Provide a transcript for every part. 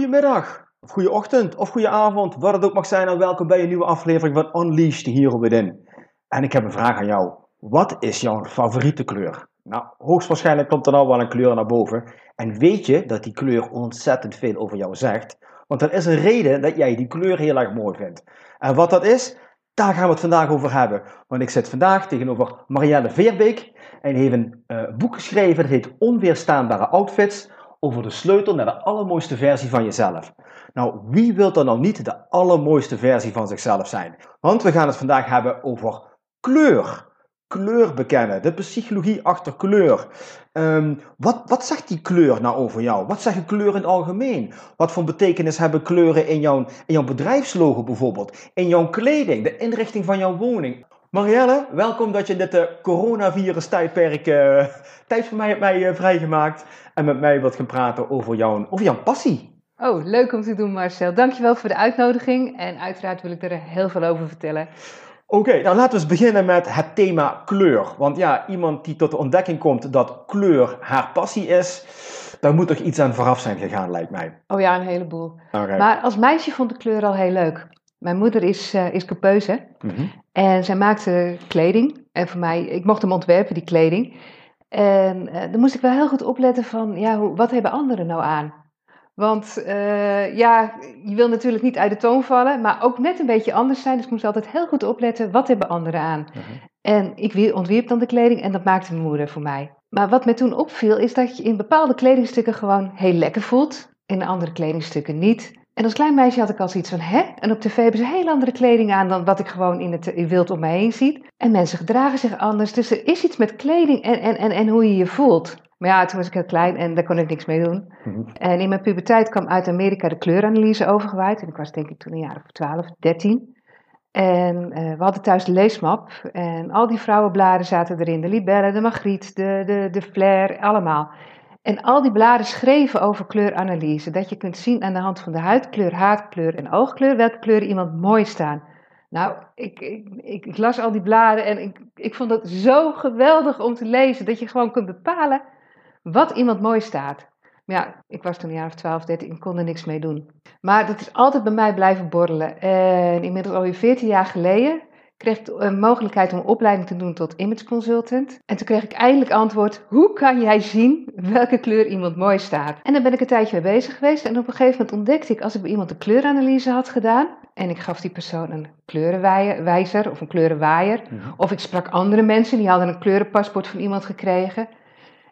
Goedemiddag, of goede ochtend, of goede avond, wat het ook mag zijn en welkom bij een nieuwe aflevering van Unleashed Hero Within. En ik heb een vraag aan jou. Wat is jouw favoriete kleur? Nou, hoogstwaarschijnlijk komt er nou wel een kleur naar boven. En weet je dat die kleur ontzettend veel over jou zegt? Want er is een reden dat jij die kleur heel erg mooi vindt. En wat dat is, daar gaan we het vandaag over hebben. Want ik zit vandaag tegenover Marielle Veerbeek. En heeft een uh, boek geschreven, dat heet Onweerstaanbare Outfits over de sleutel naar de allermooiste versie van jezelf. Nou, wie wil er nou niet de allermooiste versie van zichzelf zijn? Want we gaan het vandaag hebben over kleur. Kleur bekennen, de psychologie achter kleur. Um, wat, wat zegt die kleur nou over jou? Wat zeggen kleuren in het algemeen? Wat voor betekenis hebben kleuren in jouw, in jouw bedrijfslogo bijvoorbeeld? In jouw kleding, de inrichting van jouw woning? Marielle, welkom dat je dit uh, coronavirus tijdperk uh, tijd voor mij hebt mij, uh, vrijgemaakt en met mij wilt gaan praten over jouw, over jouw passie. Oh, leuk om te doen Marcel. Dankjewel voor de uitnodiging en uiteraard wil ik er heel veel over vertellen. Oké, okay, nou laten we eens beginnen met het thema kleur. Want ja, iemand die tot de ontdekking komt dat kleur haar passie is, daar moet toch iets aan vooraf zijn gegaan, lijkt mij. Oh ja, een heleboel. Okay. Maar als meisje vond ik kleur al heel leuk. Mijn moeder is, uh, is mm -hmm. En zij maakte kleding. En voor mij, ik mocht hem ontwerpen, die kleding. En uh, dan moest ik wel heel goed opletten van, ja, hoe, wat hebben anderen nou aan? Want uh, ja, je wil natuurlijk niet uit de toon vallen, maar ook net een beetje anders zijn. Dus ik moest altijd heel goed opletten, wat hebben anderen aan? Uh -huh. En ik ontwierp dan de kleding en dat maakte mijn moeder voor mij. Maar wat me toen opviel, is dat je in bepaalde kledingstukken gewoon heel lekker voelt. In andere kledingstukken niet. En als klein meisje had ik al zoiets van, hè? En op tv hebben ze heel andere kleding aan dan wat ik gewoon in het wild om me heen zie. En mensen gedragen zich anders. Dus er is iets met kleding en, en, en, en hoe je je voelt. Maar ja, toen was ik heel klein en daar kon ik niks mee doen. Mm-hmm. En in mijn puberteit kwam uit Amerika de kleuranalyse overgewaaid. En ik was denk ik toen een jaar of 12, 13. En uh, we hadden thuis de leesmap. En al die vrouwenbladen zaten erin. De Libelle, de Magritte, de, de, de Flair, allemaal. En al die bladen schreven over kleuranalyse. Dat je kunt zien aan de hand van de huidkleur, haarkleur en oogkleur welke kleuren iemand mooi staan. Nou, ik, ik, ik, las al die bladen en ik, ik vond het zo geweldig om te lezen. Dat je gewoon kunt bepalen wat iemand mooi staat. Maar ja, ik was toen een jaar of 12, 13 en kon er niks mee doen. Maar dat is altijd bij mij blijven borrelen. En inmiddels alweer 14 jaar geleden kreeg ik een mogelijkheid om een opleiding te doen tot image consultant. En toen kreeg ik eindelijk antwoord, hoe kan jij zien welke kleur iemand mooi staat? En daar ben ik een tijdje mee bezig geweest en op een gegeven moment ontdekte ik, als ik bij iemand een kleuranalyse had gedaan, en ik gaf die persoon een kleurenwijzer of een kleurenwaaier, ja. of ik sprak andere mensen, die hadden een kleurenpaspoort van iemand gekregen.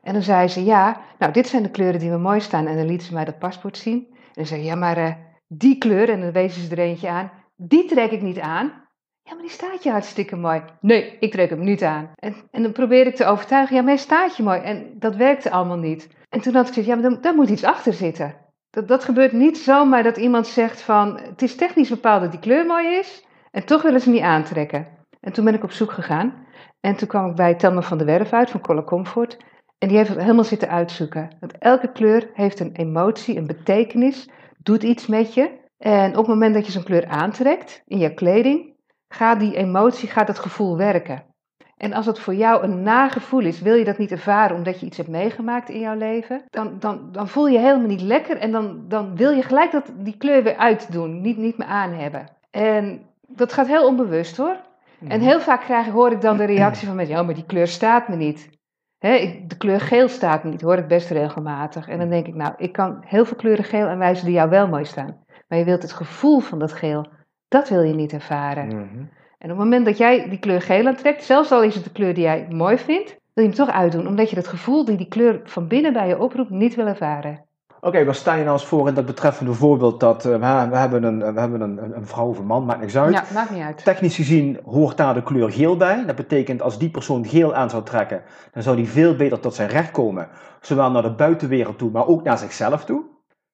En dan zei ze, ja, nou dit zijn de kleuren die me mooi staan. En dan lieten ze mij dat paspoort zien. En dan zei ja, maar uh, die kleur, en dan wezen ze er eentje aan, die trek ik niet aan. Ja, maar die staat je hartstikke mooi. Nee, ik trek hem niet aan. En, en dan probeerde ik te overtuigen, ja, maar hij staat je mooi. En dat werkte allemaal niet. En toen had ik gezegd, ja, maar daar moet iets achter zitten. Dat, dat gebeurt niet zomaar dat iemand zegt van, het is technisch bepaald dat die kleur mooi is. En toch willen ze niet aantrekken. En toen ben ik op zoek gegaan. En toen kwam ik bij Telma van der Werf uit, van Color Comfort. En die heeft het helemaal zitten uitzoeken. Want elke kleur heeft een emotie, een betekenis, doet iets met je. En op het moment dat je zo'n kleur aantrekt in je kleding, gaat die emotie, gaat dat gevoel werken. En als het voor jou een nagevoel is, wil je dat niet ervaren omdat je iets hebt meegemaakt in jouw leven, dan, dan, dan voel je helemaal niet lekker en dan, dan wil je gelijk dat, die kleur weer uitdoen, niet, niet meer aan hebben. En dat gaat heel onbewust hoor. En heel vaak krijg, hoor ik dan de reactie van mensen, ja, maar die kleur staat me niet. He, de kleur geel staat niet, hoor ik best regelmatig. En dan denk ik, nou, ik kan heel veel kleuren geel aanwijzen die jou wel mooi staan. Maar je wilt het gevoel van dat geel, dat wil je niet ervaren. Mm-hmm. En op het moment dat jij die kleur geel aantrekt, zelfs al is het de kleur die jij mooi vindt, wil je hem toch uitdoen, omdat je het gevoel die die kleur van binnen bij je oproept niet wil ervaren. Oké, waar sta je nou eens voor in dat betreffende voorbeeld dat we, we, hebben, een, we hebben een, een, vrouw of een man, maakt niks uit. Ja, maakt niet uit. Technisch gezien hoort daar de kleur geel bij. Dat betekent als die persoon geel aan zou trekken, dan zou die veel beter tot zijn recht komen. Zowel naar de buitenwereld toe, maar ook naar zichzelf toe.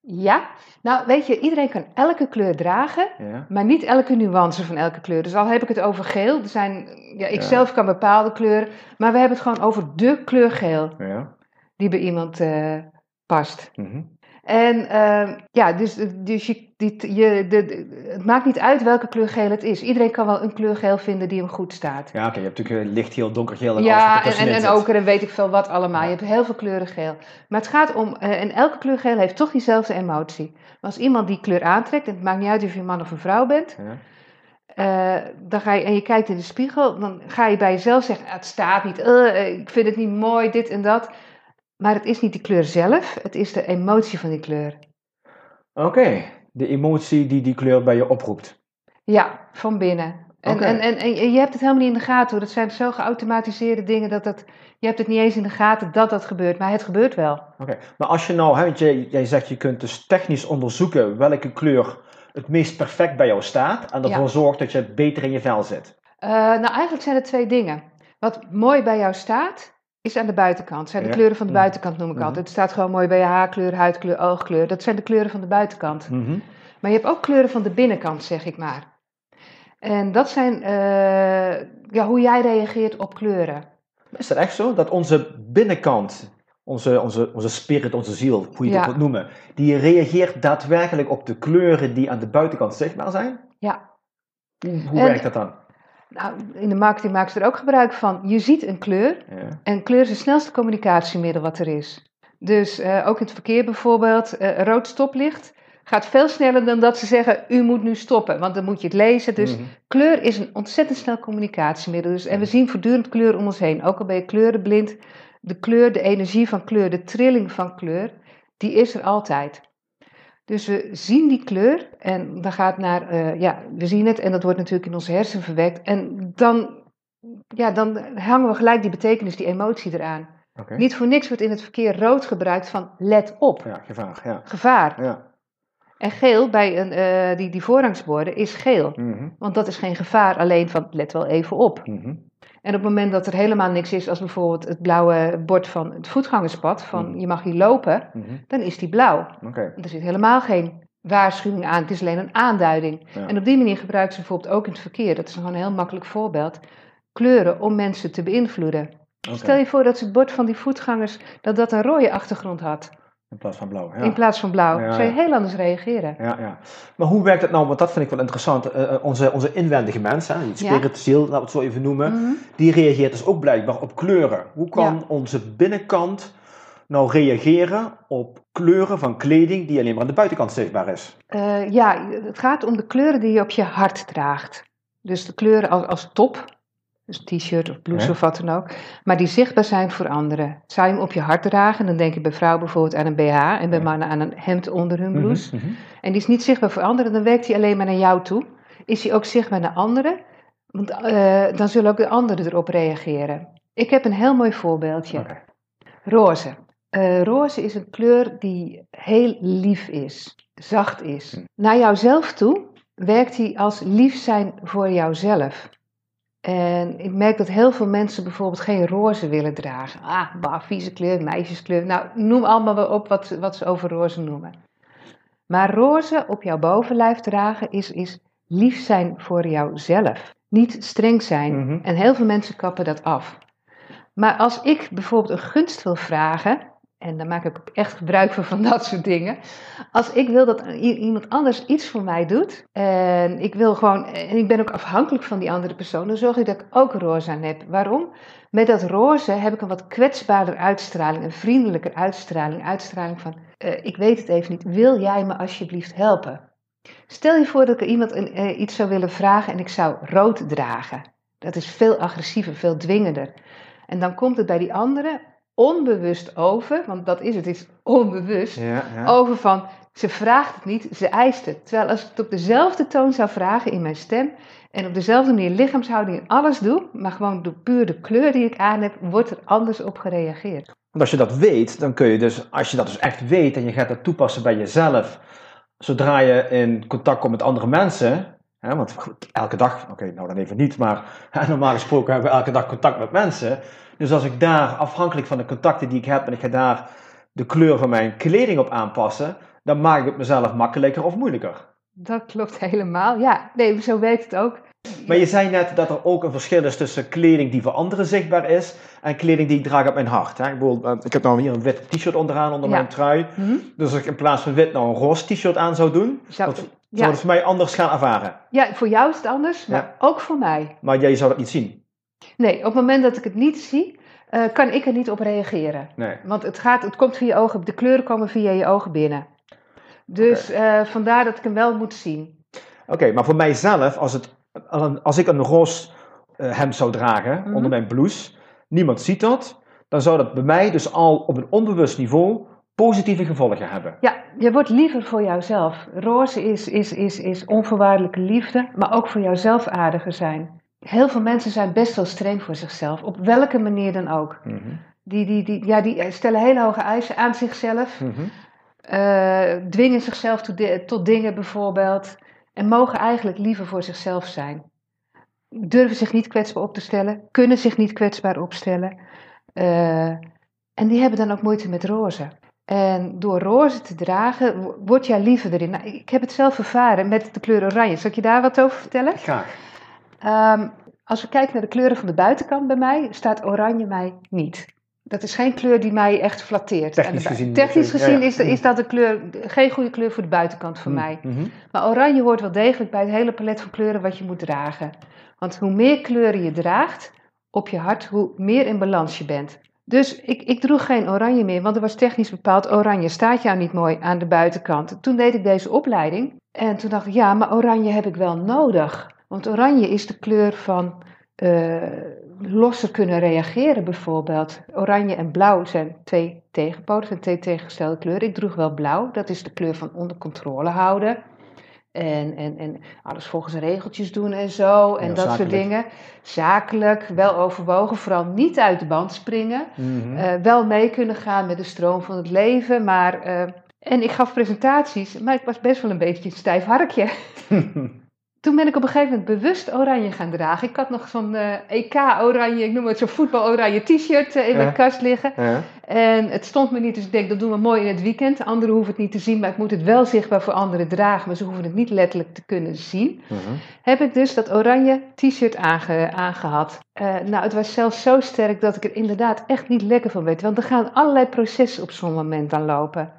Ja, nou weet je, iedereen kan elke kleur dragen, maar niet elke nuance van elke kleur. Dus al heb ik het over geel, er zijn, ja, ik zelf kan bepaalde kleuren, maar we hebben het gewoon over de kleur geel ja. die bij iemand uh, past. Mm en uh, ja, dus, dus je, die, je, de, het maakt niet uit welke kleur geel het is. Iedereen kan wel een kleur geel vinden die hem goed staat. Ja, oké. Je hebt natuurlijk lichtgeel, donkergeel en ja, alles en, en, en oker en weet ik veel wat allemaal. Je hebt heel veel kleuren geel. Maar het gaat om, uh, en elke kleur geel heeft toch diezelfde emotie. Maar als iemand die kleur aantrekt, en het maakt niet uit of je een man of een vrouw bent... Ja. Uh, dan ga je, en je kijkt in de spiegel, dan ga je bij jezelf zeggen: Het staat niet, uh, ik vind het niet mooi, dit en dat. Maar het is niet die kleur zelf, het is de emotie van die kleur. Oké, de emotie die die kleur bij je oproept. Ja, van binnen. En, en, en, en, je hebt het helemaal niet in de gaten hoor. Dat zijn zo geautomatiseerde dingen dat dat. Je hebt het niet eens in de gaten dat dat gebeurt, maar het gebeurt wel. Oké, maar als je nou, hè, want jij, jij zegt je kunt dus technisch onderzoeken welke kleur het meest perfect bij jou staat en ervoor zorgt dat je beter in je vel zit. Uh, nou, eigenlijk zijn er twee dingen. Wat mooi bij jou staat, is aan de buitenkant. Zijn de kleuren van de buitenkant noem ik mhm. altijd. Het staat gewoon mooi bij je haarkleur, huidkleur, oogkleur. Dat zijn de kleuren van de buitenkant. Mhm. Maar je hebt ook kleuren van de binnenkant, zeg ik maar. En dat zijn uh, ja, hoe jij reageert op kleuren. Is dat echt zo? Dat onze binnenkant, onze, onze, onze spirit, onze ziel, hoe je ja. dat wilt noemen, die reageert daadwerkelijk op de kleuren die aan de buitenkant zichtbaar zijn? Ja. Hoe, hoe werkt dat dan? Nou, in de marketing maken ze er ook gebruik van. Je ziet een kleur ja. en kleur is het snelste communicatiemiddel wat er is. Dus uh, ook in het verkeer bijvoorbeeld, uh, rood stoplicht gaat veel sneller dan dat ze zeggen, u moet nu stoppen, want dan moet je het lezen. Dus mm -hmm. kleur is een ontzettend snel communicatiemiddel. Dus, en we zien voortdurend kleur om ons heen, ook al ben je kleurenblind. De kleur, de energie van kleur, de trilling van kleur, die is er altijd. Dus we zien die kleur en dan gaat naar, uh, ja, we zien het en dat wordt natuurlijk in onze hersen verwekt. En dan, ja, dan hangen we gelijk die betekenis, die emotie eraan. Okay. Niet voor niks wordt in het verkeer rood gebruikt van let op. Ja, gevaar. Ja. Gevaar. Ja. En geel bij een, uh, die, die voorrangsborden is geel. Mm -hmm. Want dat is geen gevaar, alleen van let wel even op. Mm -hmm. En op het moment dat er helemaal niks is, als bijvoorbeeld het blauwe bord van het voetgangerspad, van mm. je mag hier lopen, mm -hmm. dan is die blauw. Okay. Er zit helemaal geen waarschuwing aan, het is alleen een aanduiding. Ja. En op die manier gebruiken ze bijvoorbeeld ook in het verkeer, dat is gewoon een heel makkelijk voorbeeld, kleuren om mensen te beïnvloeden. Okay. Stel je voor dat het bord van die voetgangers, dat dat een rode achtergrond had. In plaats van blauw. Ja. In plaats van blauw. Ja, Zou je heel anders reageren. Ja, ja. Maar hoe werkt het nou? Want dat vind ik wel interessant. Uh, onze, onze inwendige mens, hè, die spiritueel, laten we het zo even noemen, mm -hmm. die reageert dus ook blijkbaar op kleuren. Hoe kan onze binnenkant nou reageren op kleuren van kleding die alleen maar aan de buitenkant zichtbaar is? Uh, ja, het gaat om de kleuren die je op je hart draagt. Dus de kleuren als, als top, dus t-shirt of blouse of wat dan ook. Maar die zichtbaar zijn voor anderen. Zou je hem op je hart dragen, dan denk je bij vrouwen bijvoorbeeld aan een BH en bij mannen aan een hemd onder hun mhm, blouse. Mhm. En die is niet zichtbaar voor anderen, dan werkt hij alleen maar naar jou toe. Is hij ook zichtbaar naar anderen? Want uh, dan zullen ook de anderen erop reageren. Ik heb een heel mooi voorbeeldje. Okay. Roze. Uh, roze is een kleur die heel lief is, zacht is. Hm. Naar jouzelf toe werkt hij als lief zijn voor jouzelf. En ik merk dat heel veel mensen bijvoorbeeld geen roze willen dragen. Ah, bah, vieze kleur, meisjeskleur. Nou, noem allemaal wel op wat, wat ze over roze noemen. Maar roze op jouw bovenlijf dragen is, is lief zijn voor jouzelf. Niet streng zijn. Mm -hmm. En heel veel mensen kappen dat af. Maar als ik bijvoorbeeld een gunst wil vragen, en daar maak ik ook echt gebruik van, van dat soort dingen. Als ik wil dat iemand anders iets voor mij doet. En ik wil gewoon. En ik ben ook afhankelijk van die andere persoon. Dan zorg ik dat ik ook roze aan heb. Waarom? Met dat roze heb ik een wat kwetsbaarder uitstraling. Een vriendelijker uitstraling. Uitstraling van. Uh, ik weet het even niet. Wil jij me alsjeblieft helpen? Stel je voor dat ik iemand een, uh, iets zou willen vragen en ik zou rood dragen. Dat is veel agressiever, veel dwingender. En dan komt het bij die andere onbewust over, want dat is het, het is onbewust, ja, ja. over van ze vraagt het niet, ze eist het. Terwijl als ik het op dezelfde toon zou vragen in mijn stem en op dezelfde manier lichaamshouding en alles doe, maar gewoon door puur de kleur die ik aan heb, wordt er anders op gereageerd. Want als je dat weet, dan kun je dus, als je dat dus echt weet en je gaat dat toepassen bij jezelf, zodra je in contact komt met andere mensen, hè, want elke dag, oké, nou dan even niet, maar hè, normaal gesproken hebben we elke dag contact met mensen. Dus als ik daar, afhankelijk van de contacten die ik heb, en ik ga daar de kleur van mijn kleding op aanpassen, dan maak ik het mezelf makkelijker of moeilijker. Dat klopt helemaal. Ja, nee, zo werkt het ook. Maar je zei net dat er ook een verschil is tussen kleding die voor anderen zichtbaar is en kleding die ik draag op mijn hart. Hè? Ik, bedoel, ik heb nou hier een wit t-shirt onderaan onder mijn trui. Mhm. Dus als ik in plaats van wit nou een roze t-shirt aan zou doen, zou, dat, zou het voor mij anders gaan ervaren. Ja, voor jou is het anders, maar ook voor mij. Maar jij zou dat niet zien? Nee, op het moment dat ik het niet zie, uh, kan ik er niet op reageren. Nee. Want het, gaat, het komt via je ogen, de kleuren komen via je ogen binnen. Dus okay. uh, vandaar dat ik hem wel moet zien. Oké, maar voor mijzelf, als, het, als ik een roze uh, hemd zou dragen mm -hmm. onder mijn blouse, niemand ziet dat, dan zou dat bij mij dus al op een onbewust niveau positieve gevolgen hebben. Ja, je wordt liever voor jouzelf. Roze is, is, is, is onvoorwaardelijke liefde, maar ook voor jouzelf aardiger zijn. Heel veel mensen zijn best wel streng voor zichzelf, op welke manier dan ook. Mm -hmm. die, die, die, ja, die stellen hele hoge eisen aan zichzelf. Mm -hmm. Uh, dwingen zichzelf tot, tot dingen bijvoorbeeld. En mogen eigenlijk liever voor zichzelf zijn. Durven zich niet kwetsbaar op te stellen. Kunnen zich niet kwetsbaar opstellen. Uh, en die hebben dan ook moeite met roze. En door roze te dragen, word jij liever erin. Nou, ik heb het zelf ervaren met de kleur oranje. Zal ik je daar wat over vertellen? Graag. Um, als we kijken naar de kleuren van de buitenkant bij mij, staat oranje mij niet. Dat is geen kleur die mij echt flatteert. Technisch gezien, Technisch gezien Is, is, dat een kleur, geen goede kleur voor de buitenkant van mm, mij. Mm-hmm. Maar oranje hoort wel degelijk bij het hele palet van kleuren wat je moet dragen. Want hoe meer kleuren je draagt op je hart, hoe meer in balans je bent. Dus ik, ik droeg geen oranje meer, want er was technisch bepaald oranje staat jou niet mooi aan de buitenkant. Toen deed ik deze opleiding en toen dacht ik, ja, maar oranje heb ik wel nodig. Want oranje is de kleur van uh, losser kunnen reageren bijvoorbeeld. Oranje en blauw zijn twee tegenpolen, zijn twee tegengestelde kleuren. Ik droeg wel blauw, dat is de kleur van onder controle houden. En, en, en alles volgens regeltjes doen en zo. En dat soort dingen. Zakelijk, wel overwogen. Vooral niet uit de band springen. Mm-hmm. uh, wel mee kunnen gaan met de stroom van het leven. Maar, uh, en ik gaf presentaties, maar ik was best wel een beetje een stijf harkje. Toen ben ik op een gegeven moment bewust oranje gaan dragen. Ik had nog zo'n uh, EK-oranje, ik noem het zo'n voetbal-oranje t-shirt uh, in mijn kast liggen. Ja. En het stond me niet, dus ik denk dat doen we mooi in het weekend. Anderen hoeven het niet te zien, maar ik moet het wel zichtbaar voor anderen dragen. Maar ze hoeven het niet letterlijk te kunnen zien. Uh -huh. Heb ik dus dat oranje t-shirt aange, aangehad. Uh, nou, het was zelfs zo sterk dat ik er inderdaad echt niet lekker van weet. Want er gaan allerlei processen op zo'n moment aan lopen.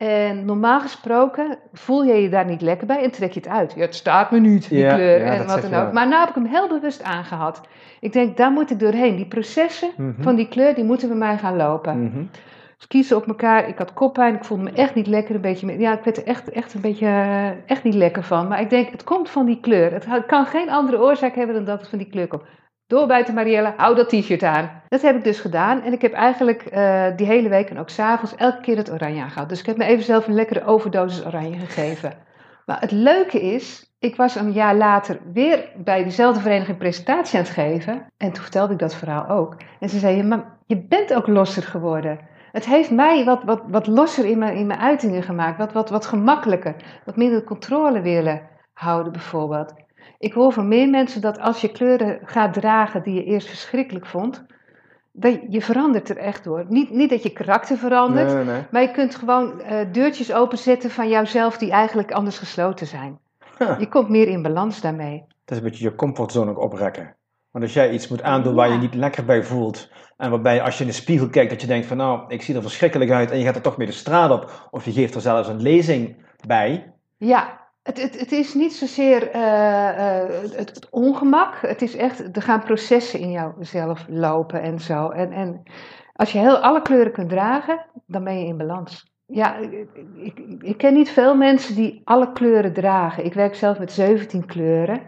En normaal gesproken voel je je daar niet lekker bij en trek je het uit. Ja, het staat me niet, die ja, kleur ja, en wat dan ook. Maar nu heb ik hem heel bewust aangehad. Ik denk, daar moet ik doorheen. Die processen mm -hmm. van die kleur, die moeten bij mij gaan lopen. Mm -hmm. Dus kiezen op elkaar. Ik had koppijn, ik voelde me echt niet lekker. Een beetje, ja, ik werd er echt, echt een beetje echt niet lekker van. Maar ik denk, het komt van die kleur. Het kan geen andere oorzaak hebben dan dat het van die kleur komt. Doorbijten Marielle, hou dat t-shirt aan. Dat heb ik dus gedaan en ik heb eigenlijk uh, die hele week en ook s'avonds elke keer het oranje aangehad. Dus ik heb me even zelf een lekkere overdosis oranje gegeven. Maar het leuke is, ik was een jaar later weer bij diezelfde vereniging presentatie aan het geven. En toen vertelde ik dat verhaal ook. En ze zei, maar je bent ook losser geworden. Het heeft mij wat, wat, wat losser in mijn, in mijn uitingen gemaakt. Wat, wat, wat gemakkelijker. Wat minder controle willen houden bijvoorbeeld. Ik hoor van meer mensen dat als je kleuren gaat dragen die je eerst verschrikkelijk vond, dat je verandert er echt door. Niet, niet dat je karakter verandert, nee, nee. maar je kunt gewoon uh, deurtjes openzetten van jouzelf die eigenlijk anders gesloten zijn. Je komt meer in balans daarmee. Dat is een beetje je comfortzone ook oprekken. Want als jij iets moet aandoen waar je niet lekker bij voelt, en waarbij als je in de spiegel kijkt dat je denkt van nou, ik zie er verschrikkelijk uit en je gaat er toch mee de straat op, of je geeft er zelfs een lezing bij. Ja, het, het, is niet zozeer uh, uh, het, het, ongemak. Het is echt, er gaan processen in jouzelf lopen en zo. En, en als je heel alle kleuren kunt dragen, dan ben je in balans. Ja, ik, ik, ken niet veel mensen die alle kleuren dragen. Ik werk zelf met 17 kleuren.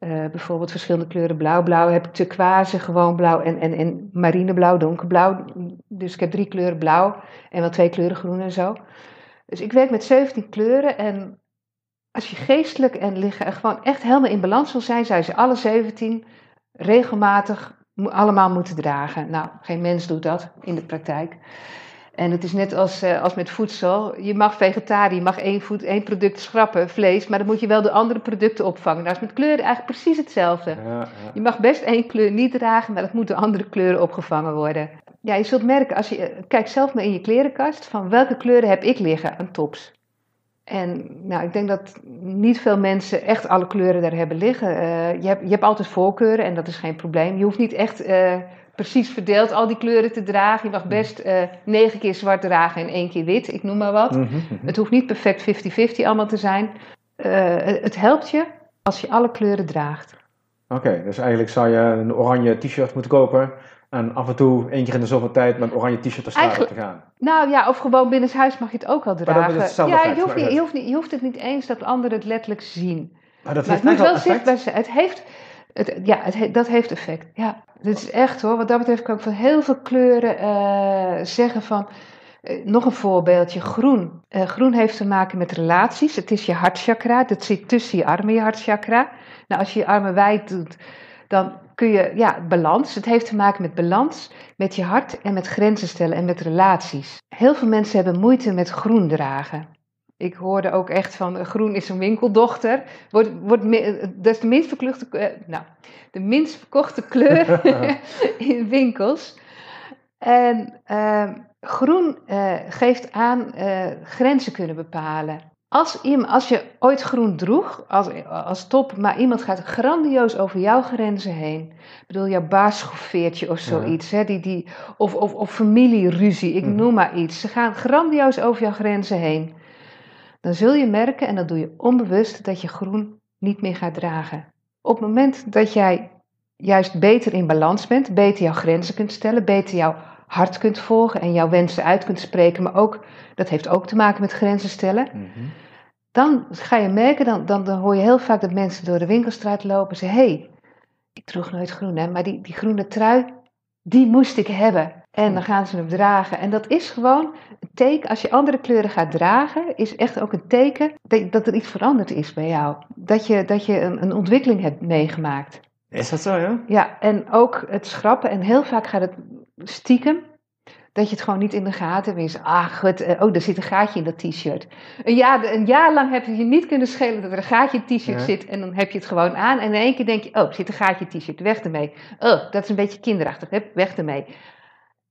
Uh, bijvoorbeeld verschillende kleuren blauw. Blauw heb ik turquoise, gewoon blauw en, en, en marineblauw, donkerblauw. Dus ik heb drie kleuren blauw en wel twee kleuren groen en zo. Dus ik werk met 17 kleuren en als je geestelijk en liggen gewoon echt helemaal in balans wil zijn, zijn ze alle 17 regelmatig allemaal moeten dragen. Nou, geen mens doet dat in de praktijk. En het is net als, uh, als met voedsel. Je mag vegetariër, je mag één, voed, één product schrappen, vlees, maar dan moet je wel de andere producten opvangen. Dat is met kleuren eigenlijk precies hetzelfde. Ja, ja. Je mag best één kleur niet dragen, maar dat moeten andere kleuren opgevangen worden. Ja, je zult merken, als je, kijk zelf maar in je klerenkast, van welke kleuren heb ik liggen aan tops. En nou, ik denk dat niet veel mensen echt alle kleuren daar hebben liggen. Uh, je, hebt, je hebt altijd voorkeuren en dat is geen probleem. Je hoeft niet echt uh, precies verdeeld al die kleuren te dragen. Je mag best uh, negen keer zwart dragen en één keer wit, ik noem maar wat. Mhm, mhm. Het hoeft niet perfect 50-50 allemaal te zijn. het helpt je als je alle kleuren draagt. Oké, dus eigenlijk zou je een oranje t-shirt moeten kopen en af en toe, één keer in de zoveel tijd, met een oranje t-shirt de straat te gaan. Nou ja, of gewoon binnenshuis mag je het ook wel dragen. ja, je hoeft, niet, je, hoeft niet, je hoeft het niet eens dat anderen het letterlijk zien. Maar dat heeft het moet wel zichtbaar zijn. Het heeft, het, ja, het, dat heeft effect. Ja, dit is echt hoor. Wat dat betreft kan ik van heel veel kleuren uh, zeggen van... Uh, nog een voorbeeldje, groen. Uh, groen heeft te maken met relaties. Het is je hartchakra. Dat zit tussen je armen, je hartchakra. Nou, als je je armen wijd doet, dan kun je, ja, balans. Het heeft te maken met balans, met je hart en met grenzen stellen en met relaties. Heel veel mensen hebben moeite met groen dragen. Ik hoorde ook echt van eh, groen is een winkeldochter. Wordt, wordt, dat is de minst verkochte, uh, nou, de minst verkochte kleur in winkels. En uh, groen uh, geeft aan grenzen kunnen bepalen. Als, als je ooit groen droeg, als, als top, maar iemand gaat grandioos over jouw grenzen heen. Ik bedoel, jouw baas schoffeert of zoiets. Hè, die, die, of, of, of familieruzie, ik mhm. noem maar iets. Ze gaan grandioos over jouw grenzen heen. Dan zul je merken, en dat doe je onbewust, dat je groen niet meer gaat dragen. Op het moment dat jij juist beter in balans bent, beter jouw grenzen kunt stellen, beter jouw hart kunt volgen en jouw wensen uit kunt spreken, maar ook, dat heeft ook te maken met grenzen stellen. Mhm. Dan ga je merken, dan, dan, dan, hoor je heel vaak dat mensen door de winkelstraat lopen en zeggen, hé, hey, ik droeg nooit groen, hè, maar die, die groene trui, die moest ik hebben. En dan gaan ze hem dragen. En dat is gewoon een teken, als je andere kleuren gaat dragen, is echt ook een teken dat, dat er iets veranderd is bij jou. Dat je, dat je een, een ontwikkeling hebt meegemaakt. Is dat zo, ja? Ja, en ook het schrappen. En heel vaak gaat het stiekem. Dat je het gewoon niet in de gaten wist. Ah, goed, eh, oh, er zit een gaatje in dat t-shirt. Een jaar, een jaar lang heb je je niet kunnen schelen dat er een gaatje in het t-shirt zit. En dan heb je het gewoon aan. En in één keer denk je, oh, er zit een gaatje in het t-shirt. Weg ermee. Oh, dat is een beetje kinderachtig. Weg ermee.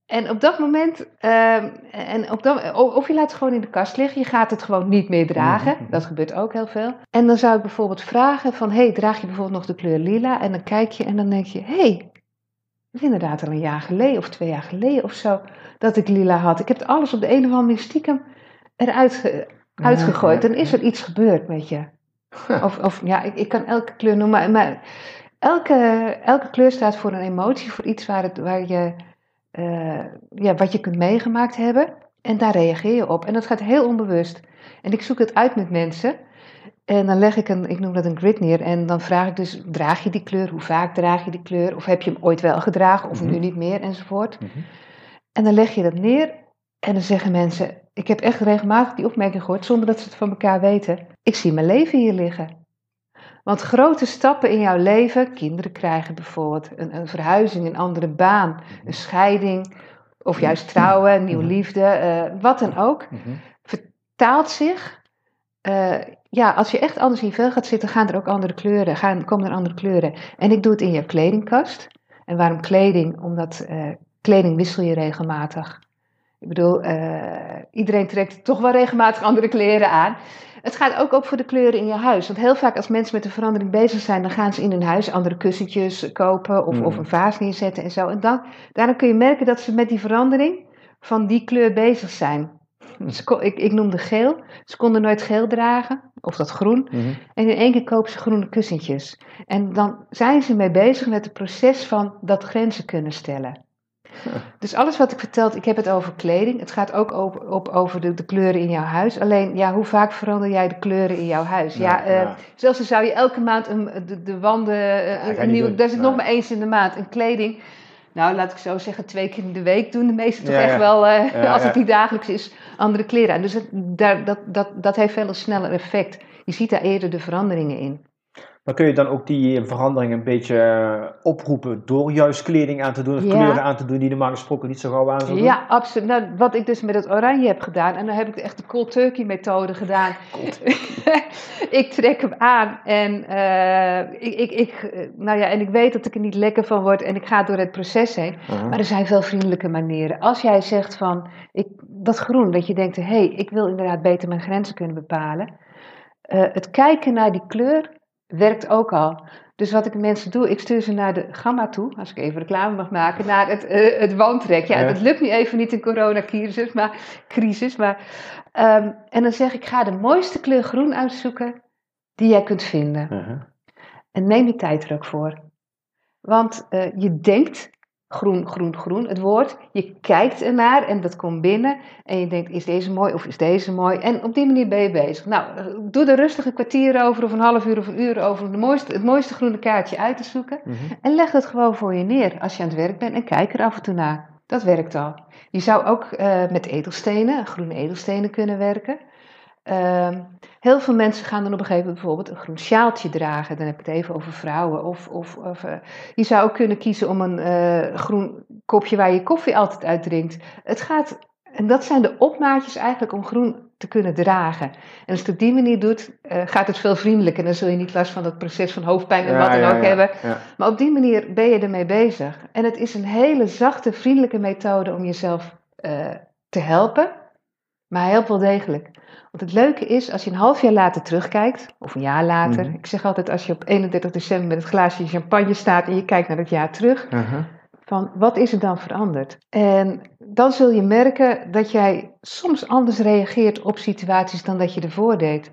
En op dat moment, ehm, en op dat, of je laat het gewoon in de kast liggen, je gaat het gewoon niet meer dragen. Mhm. Dat gebeurt ook heel veel. En dan zou ik bijvoorbeeld vragen van, hey, draag je bijvoorbeeld nog de kleur lila? En dan kijk je en dan denk je, hey, is inderdaad al een jaar geleden of twee jaar geleden of zo dat ik lila had. Ik heb alles op de een of andere manier stiekem eruit uitgegooid. Dan is er iets gebeurd met je. Of, of ja, ik, ik kan elke kleur noemen, maar elke, elke kleur staat voor een emotie, voor iets waar, het, waar je, uh, ja, wat je kunt meegemaakt hebben. En daar reageer je op. En dat gaat heel onbewust. En ik zoek het uit met mensen. En dan leg ik een, ik noem dat een grid neer. En dan vraag ik dus, draag je die kleur? Hoe vaak draag je die kleur? Of heb je hem ooit wel gedragen of nu mhm. niet meer? Enzovoort. Mhm. En dan leg je dat neer. En dan zeggen mensen, ik heb echt regelmatig die opmerking gehoord, zonder dat ze het van elkaar weten. Ik zie mijn leven hier liggen. Want grote stappen in jouw leven, kinderen krijgen bijvoorbeeld, een, een verhuizing, een andere baan, een scheiding, of juist trouwen, een nieuwe mhm. liefde, uh, wat dan ook, vertaalt zich uh, ja, als je echt anders in je vel gaat zitten, gaan er ook andere kleuren, gaan, komen er andere kleuren. En ik doe het in je kledingkast. En waarom kleding? Omdat uh, kleding wissel je regelmatig. Ik bedoel, iedereen trekt toch wel regelmatig andere kleren aan. Het gaat ook op voor de kleuren in je huis. Want heel vaak als mensen met de verandering bezig zijn, dan gaan ze in hun huis andere kussentjes kopen of, of mm. een vaas neerzetten en zo. En dan, daarna kun je merken dat ze met die verandering van die kleur bezig zijn. ik, ik noemde geel. Ze konden nooit geel dragen, of dat groen. Mhm. En in één keer kopen ze groene kussentjes. En dan zijn ze mee bezig met het proces van dat grenzen kunnen stellen. Dus alles wat ik vertel, ik heb het over kleding. Het gaat ook over, op, over de, de, kleuren in jouw huis. Alleen, ja, hoe vaak verander jij de kleuren in jouw huis? Ja, ja, uh, zelfs zou je elke maand een, de, de wanden, uh, een nieuwe, daar zit nog maar eens in de maand. En kleding, nou, laat ik zo zeggen, twee keer in de week doen de meesten toch echt wel, uh, als het niet dagelijks is, andere kleren aan. Dus het, daar, dat, dat, dat heeft veel een sneller effect. Je ziet daar eerder de veranderingen in. Maar kun je dan ook die verandering een beetje eh, oproepen door juist kleding aan te doen of kleuren aan te doen die normaal gesproken niet zo gauw aan zouden Ja, absoluut. Nou, wat ik dus met het oranje heb gedaan, en dan heb ik echt de cold turkey methode gedaan. ik trek hem aan en, uh, ik, ik, ik, nou ja, en ik weet dat ik er niet lekker van word en ik ga door het proces heen. Maar er zijn veel vriendelijke manieren. Als jij zegt van, ik, dat groen, dat je denkt, hé, hey, ik wil inderdaad beter mijn grenzen kunnen bepalen. Uh, het kijken naar die kleur werkt ook al. Dus wat ik mensen doe, ik stuur ze naar de gamma toe, als ik even reclame mag maken, naar het, uh, het wandtrek. Ja, dat lukt nu even niet in coronacrisis, maar, crisis, maar um, en dan zeg ik, ga de mooiste kleur groen uitzoeken die jij kunt vinden. Uh-huh. En neem je tijd er ook voor. Want uh, je denkt groen, groen, groen, het woord. Je kijkt ernaar en dat komt binnen. En je denkt, is deze mooi of is deze mooi? En op die manier ben je bezig. Nou, doe er rustig een kwartier over of een half uur of een uur over om de mooiste, het mooiste groene kaartje uit te zoeken. Mhm. En leg het gewoon voor je neer als je aan het werk bent en kijk er af en toe naar. Dat werkt al. Je zou ook uh, met edelstenen, groene edelstenen kunnen werken. Uh, heel veel mensen gaan dan op een gegeven moment bijvoorbeeld een groen sjaaltje dragen. Dan heb ik het even over vrouwen. Of, of, of uh, je zou ook kunnen kiezen om een uh, groen kopje waar je koffie altijd uit drinkt. Het gaat, en dat zijn de opmaatjes eigenlijk om groen te kunnen dragen. En als je het op die manier doet, uh, gaat het veel vriendelijker. En dan zul je niet last van dat proces van hoofdpijn en wat dan ook hebben. Maar op die manier ben je ermee bezig. En het is een hele zachte, vriendelijke methode om jezelf te helpen. Maar hij helpt wel degelijk. Want het leuke is, als je een half jaar later terugkijkt, of een jaar later. Mhm. Ik zeg altijd, als je op 31 december met het glaasje champagne staat en je kijkt naar het jaar terug. Van wat is er dan veranderd? En dan zul je merken dat jij soms anders reageert op situaties dan dat je ervoor deed.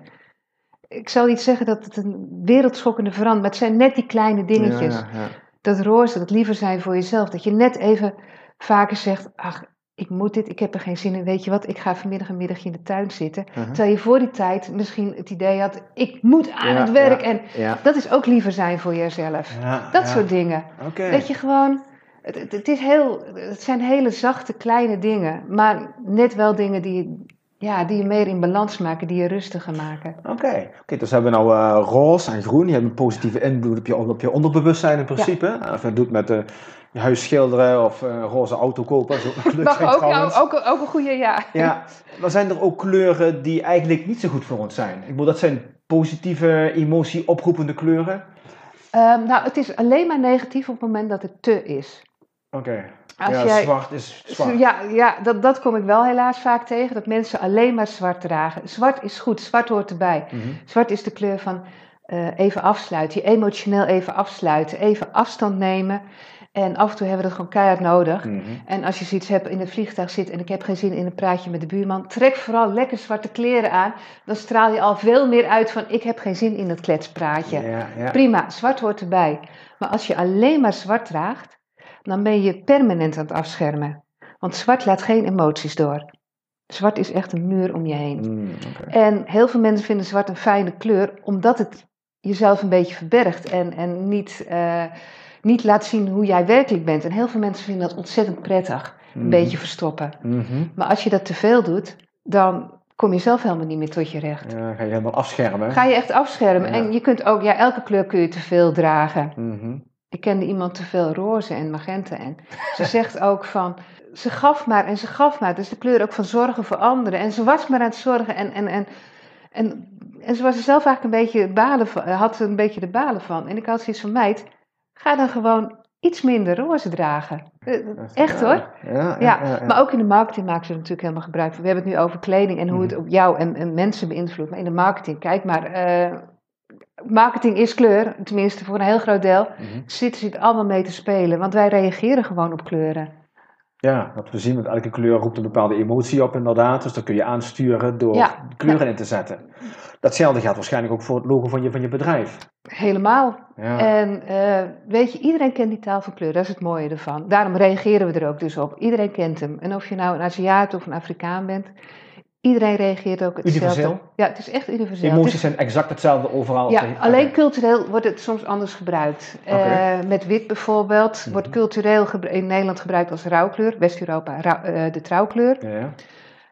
Ik zal niet zeggen dat het een wereldschokkende verandering maar het zijn net die kleine dingetjes. Ja, ja, ja. Dat roze, dat liever zijn voor jezelf. Dat je net even vaker zegt, ach, ik moet dit, ik heb er geen zin in. Weet je wat, ik ga vanmiddag een middagje in de tuin zitten. Uh-huh. Terwijl je voor die tijd misschien het idee had, ik moet aan het werk. en dat is ook liever zijn voor jezelf. dat soort dingen. Dat je gewoon, het, het, is heel, het zijn hele zachte kleine dingen. Maar net wel dingen die, ja, die je meer in balans maken, die je rustiger maken. Oké, okay. dus hebben we nou uh, roze en groen. Die hebben een positieve invloed op je, op je onderbewustzijn in principe. Of het doet met de je huis schilderen of een roze auto kopen. Zo ook, ja, ook, ook een goede, ja. Ja, maar zijn er ook kleuren die eigenlijk niet zo goed voor ons zijn? Ik bedoel, dat zijn positieve, emotie oproepende kleuren? Um, nou, het is alleen maar negatief op het moment dat het te is. Oké. Ja, jij, zwart is zwart. Ja, ja dat, dat kom ik wel helaas vaak tegen, dat mensen alleen maar zwart dragen. Zwart is goed, zwart hoort erbij. Mhm. Zwart is de kleur van uh, even afsluiten, je emotioneel even afsluiten, even afstand nemen. En af en toe hebben we dat gewoon keihard nodig. Mhm. En als je zoiets hebt in het vliegtuig zit en ik heb geen zin in een praatje met de buurman, trek vooral lekker zwarte kleren aan. Dan straal je al veel meer uit van ik heb geen zin in dat kletspraatje. Ja, ja. Prima, zwart hoort erbij. Maar als je alleen maar zwart draagt, dan ben je permanent aan het afschermen. Want zwart laat geen emoties door. Zwart is echt een muur om je heen. Mm, en heel veel mensen vinden zwart een fijne kleur, omdat het jezelf een beetje verbergt en, en niet. Uh, niet laat zien hoe jij werkelijk bent. En heel veel mensen vinden dat ontzettend prettig. Een mhm. beetje verstoppen. Mhm. Maar als je dat te veel doet, dan kom je zelf helemaal niet meer tot je recht. Ja, ga je helemaal afschermen. Ga je echt afschermen. En je kunt ook, ja, elke kleur kun je te veel dragen. Mhm. Ik kende iemand te veel roze en magenta. En ze zegt ook van, ze gaf maar en ze gaf maar. Dus de kleur ook van zorgen voor anderen. En ze was maar aan het zorgen. En, en, en, en, en ze was er zelf eigenlijk een beetje balen van, had een beetje de balen van. En ik had zoiets van, meid, Ga dan gewoon iets minder roze dragen. Eh, echt hoor. Ja, ja, Maar ook in de marketing maken ze er natuurlijk helemaal gebruik van. We hebben het nu over kleding en hoe het mhm. op jou en, en, mensen beïnvloedt. Maar in de marketing, kijk maar. Uh, marketing is kleur, tenminste voor een heel groot deel. Mm Zitten ze het allemaal mee te spelen. Want wij reageren gewoon op kleuren. Ja, wat we zien, met elke kleur roept een bepaalde emotie op inderdaad. Dus dat kun je aansturen door kleuren in te zetten. Datzelfde geldt waarschijnlijk ook voor het logo van je, van je bedrijf. Helemaal. Ja. En uh, weet je, iedereen kent die taal van kleur, dat is het mooie ervan. Daarom reageren we er ook dus op. Iedereen kent hem. En of je nou een Aziat of een Afrikaan bent, iedereen reageert ook hetzelfde. Universeel? Ja, het is echt universeel. Emoties zijn exact hetzelfde overal. Ja, alleen cultureel wordt het soms anders gebruikt. Okay. Uh, met wit bijvoorbeeld mhm. wordt cultureel in Nederland gebruikt als rouwkleur. West-Europa uh, de trouwkleur. Ja.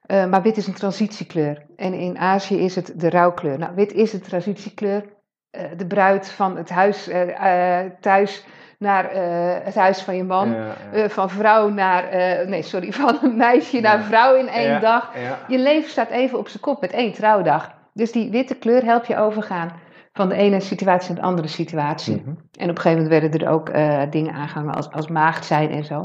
Uh, maar wit is een transitiekleur. En in Azië is het de rouwkleur. Nou, wit is een transitiekleur. de bruid van het huis thuis naar het huis van je man. van vrouw naar, nee sorry, van een meisje naar vrouw in één dag. Je leven staat even op zijn kop met één trouwdag. Dus die witte kleur helpt je overgaan van de ene situatie naar de andere situatie. Mhm. En op een gegeven moment werden er ook dingen aangehangen als, als maagd zijn en zo.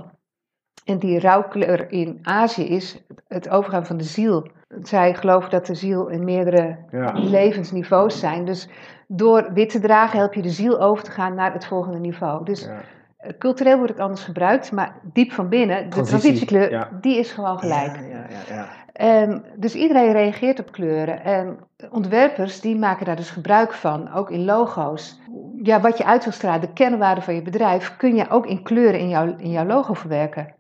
En die rouwkleur in Azië is het overgaan van de ziel. Zij geloven dat de ziel in meerdere levensniveaus zijn. Dus door wit te dragen help je de ziel over te gaan naar het volgende niveau. Dus ja. Eh, cultureel wordt het anders gebruikt, maar diep van binnen, de transitiekleur, die is gewoon gelijk. En dus iedereen reageert op kleuren. En ontwerpers die maken daar dus gebruik van, ook in logo's. Ja, wat je uit wil stralen, de kernwaarde van je bedrijf, kun je ook in kleuren in jouw, in jouw logo verwerken.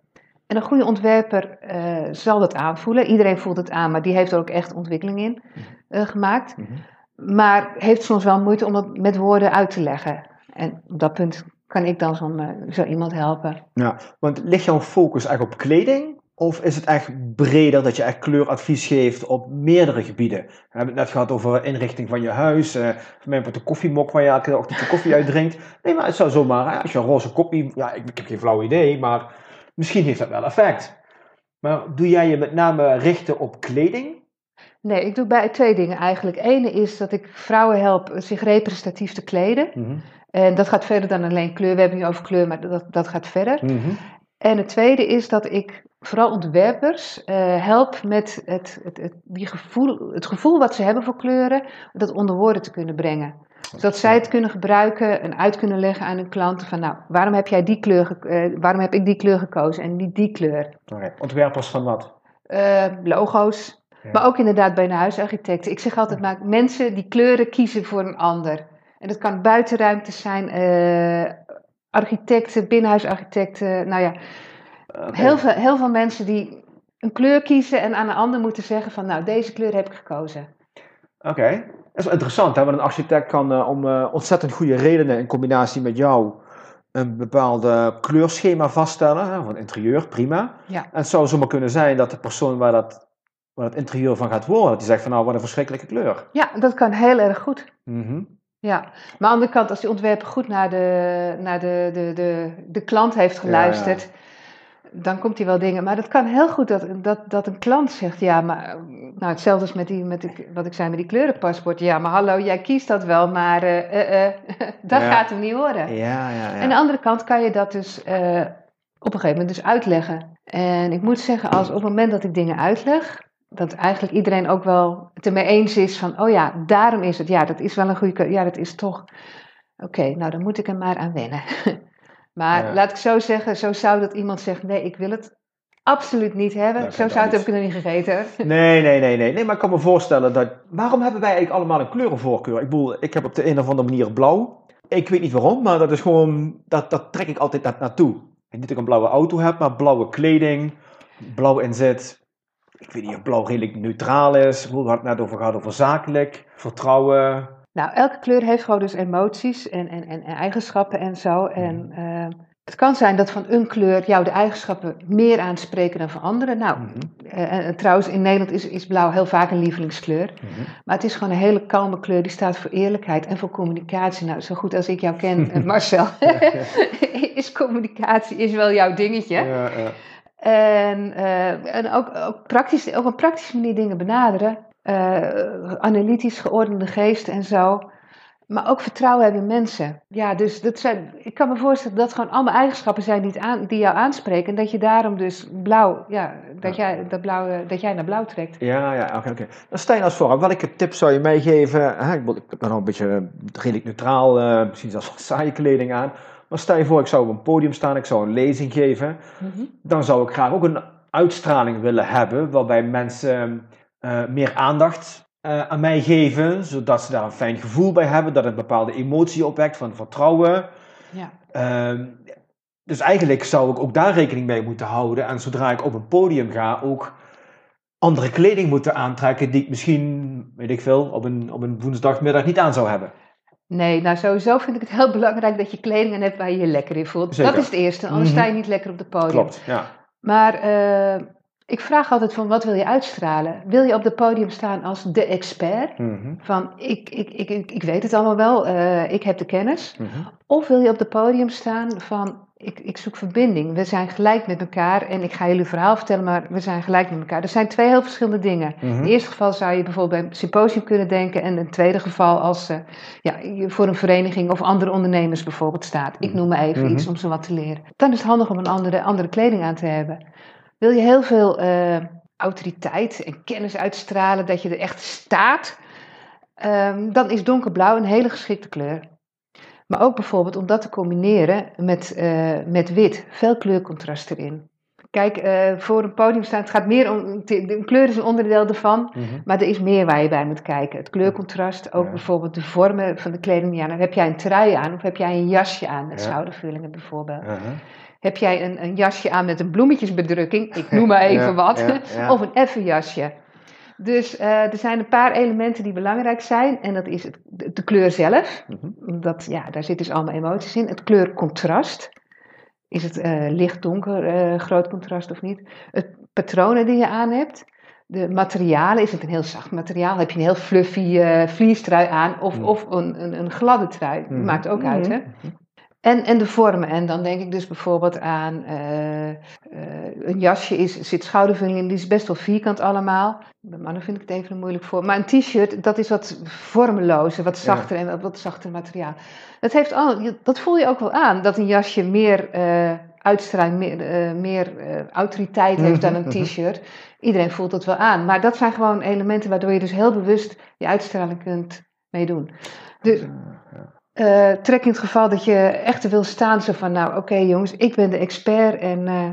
En een goede ontwerper uh, zal dat aanvoelen. Iedereen voelt het aan, maar die heeft er ook echt ontwikkeling in uh, gemaakt. Mm -hmm. Maar heeft soms wel moeite om dat met woorden uit te leggen. En op dat punt kan ik dan zo, uh, zo iemand helpen. Ja, want ligt jouw focus eigenlijk op kleding? Of is het echt breder dat je echt kleuradvies geeft op meerdere gebieden? We hebben het net gehad over inrichting van je huis. Uh, mij de koffiemok waar je elke ochtend je koffie uitdrinkt. Nee, maar het zou zomaar, als je een roze koffie... Ja, ik heb geen flauw idee, maar Misschien heeft dat wel effect. Maar doe jij je met name richten op kleding? Nee, ik doe bij twee dingen eigenlijk. Ene is dat ik vrouwen help zich representatief te kleden. Mhm. En dat gaat verder dan alleen kleur. We hebben nu over kleur, maar dat, dat gaat verder. Mhm. En het tweede is dat ik vooral ontwerpers uh, help met het, het, het, die gevoel, het gevoel wat ze hebben voor kleuren, dat onder woorden te kunnen brengen zodat zij het kunnen gebruiken en uit kunnen leggen aan hun klanten van nou, waarom heb jij die kleur, uh, waarom heb ik die kleur gekozen en niet die kleur? Okay. Ontwerpers van wat? Uh, logo's, maar ook inderdaad bij een huisarchitecten. Ik zeg altijd maar, mensen die kleuren kiezen voor een ander. En dat kan buitenruimtes zijn, uh, architecten, binnenhuisarchitecten, nou ja. Heel, veel, heel veel mensen die een kleur kiezen en aan een ander moeten zeggen van nou, deze kleur heb ik gekozen. Oké. Dat is wel interessant, hè? want een architect kan uh, om uh, ontzettend goede redenen in combinatie met jou een bepaalde kleurschema vaststellen hè, van het interieur, prima. Ja. En het zou zomaar kunnen zijn dat de persoon waar, dat, waar het interieur van gaat worden, dat die zegt van nou, wat een verschrikkelijke kleur. Ja, dat kan heel erg goed. Mm Ja, maar aan de andere kant, als die ontwerper goed naar de, naar de, de, de, de klant heeft geluisterd, dan komt hij wel dingen. Maar dat kan heel goed dat, dat, dat een klant zegt, ja, maar nou, hetzelfde als met, die, met die, wat ik zei met die kleurenpaspoort. Ja, maar hallo, jij kiest dat wel, maar uh, uh, dat gaat hem niet horen. Ja, ja, ja. En aan de andere kant kan je dat dus op een gegeven moment dus uitleggen. En ik moet zeggen, als op het moment dat ik dingen uitleg, dat eigenlijk iedereen ook wel het ermee eens is van, oh ja, daarom is het. Ja, dat is wel een goede Ja, dat is toch. Oké, nou dan moet ik er maar aan wennen. Maar laat ik zo zeggen, zo zou dat iemand zegt, nee, ik wil het absoluut niet hebben. zo zou het heb ik nog niet gegeten. Nee, nee, nee, nee, nee. Maar ik kan me voorstellen dat, waarom hebben wij eigenlijk allemaal een kleurenvoorkeur? Ik bedoel, ik heb op de een of andere manier blauw. Ik weet niet waarom, maar dat is gewoon, dat, dat trek ik altijd na, naartoe. Niet dat ik een blauwe auto heb, maar blauwe kleding, blauw inzet. Ik weet niet of blauw redelijk neutraal is. We hadden het net over gehad over zakelijk, vertrouwen, nou, elke kleur heeft gewoon dus emoties en, en, en, eigenschappen en zo. En uh, het kan zijn dat van een kleur jou de eigenschappen meer aanspreken dan van anderen. Nou, mm uh, trouwens, in Nederland is, is blauw heel vaak een lievelingskleur. Mm Maar het is gewoon een hele kalme kleur. Die staat voor eerlijkheid en voor communicatie. Nou, zo goed als ik jou ken, Marcel, is communicatie is wel jouw dingetje. Ja, ja. En, uh, en ook, ook, praktisch, op een praktische manier dingen benaderen uh, analytisch geordende geest en zo. Maar ook vertrouwen hebben in mensen. Ja, dus dat zijn, ik kan me voorstellen dat dat gewoon allemaal eigenschappen zijn die, aan, die jou aanspreken. En dat je daarom dus blauw, ja, dat, Jij, dat, blauwe, dat jij naar blauw trekt. Ja, ja, oké, oké. Dan stel je als voor, welke tips zou je meegeven? Hè, ik, ben al een beetje redelijk neutraal, uh, misschien zelfs saaie kleding aan. Maar stel je voor, ik zou op een podium staan, ik zou een lezing geven. Mhm. Dan zou ik graag ook een uitstraling willen hebben, waarbij mensen uh, meer aandacht uh, aan mij geven, zodat ze daar een fijn gevoel bij hebben, dat het een bepaalde emotie opwekt van vertrouwen. Ja. Uh, dus eigenlijk zou ik ook daar rekening mee moeten houden en zodra ik op een podium ga ook andere kleding moeten aantrekken die ik misschien, weet ik veel, op een, op een woensdagmiddag niet aan zou hebben. Nee, nou sowieso vind ik het heel belangrijk dat je kleding aan hebt waar je je lekker in voelt. Dat is het eerste, anders mm sta je niet lekker op het podium. Klopt, ja. Maar uh, ik vraag altijd van wat wil je uitstralen? Wil je op het podium staan als de expert? Mhm. Van ik, ik, ik, ik, ik weet het allemaal wel, eh, ik heb de kennis. Mhm. Of wil je op het podium staan van ik, ik zoek verbinding. We zijn gelijk met elkaar en ik ga jullie verhaal vertellen, maar we zijn gelijk met elkaar. Er zijn twee heel verschillende dingen. Mhm. In het eerste geval zou je bijvoorbeeld bij een symposium kunnen denken. En in het tweede geval als eh, ja, je voor een vereniging of andere ondernemers bijvoorbeeld staat. Ik noem maar even Mhm. iets om ze wat te leren. Dan is het handig om een andere, andere kleding aan te hebben. Wil je heel veel eh, autoriteit en kennis uitstralen, dat je er echt staat, ehm, dan is donkerblauw een hele geschikte kleur. Maar ook bijvoorbeeld om dat te combineren met, eh, met wit, veel kleurcontrast erin. Kijk, eh, voor een podium staan, het gaat meer om, de kleur is een onderdeel ervan, Mhm. maar er is meer waar je bij moet kijken. Het kleurcontrast, ook Ja. bijvoorbeeld de vormen van de kleding die je aan hebt. Heb jij een trui aan of heb jij een jasje aan met Ja. schoudervullingen bijvoorbeeld? Heb jij een, een jasje aan met een bloemetjesbedrukking, ik noem maar even Ja, wat, of een effen jasje. Dus eh, er zijn een paar elementen die belangrijk zijn en dat is het, de, kleur zelf. Mhm. Dat, ja, daar zitten dus allemaal emoties in. Het kleurcontrast. Is het eh, licht-donker, eh, groot contrast of niet? Het patronen die je aan hebt. De materialen, is het een heel zacht materiaal? Heb je een heel fluffy vliestrui aan of, Mhm. of een, een, een gladde trui? Mhm. Maakt ook uit, hè? Mhm. En, en de vormen. En dan denk ik dus bijvoorbeeld aan eh, eh, een jasje is, zit schoudervulling in, die is best wel vierkant allemaal. Bij mannen vind ik het even moeilijk voor. Maar een t-shirt, dat is wat vormelozer, wat zachter en wat, wat zachter materiaal. Dat, heeft al, dat voel je ook wel aan, dat een jasje meer eh uitstraling, meer, meer autoriteit heeft dan een Mhm, mhm. t-shirt. Iedereen voelt dat wel aan. Maar dat zijn gewoon elementen waardoor je dus heel bewust je uitstraling kunt meedoen. Dus eh, trek in het geval dat je echt wil staan, zo van, nou oké jongens, ik ben de expert en eh,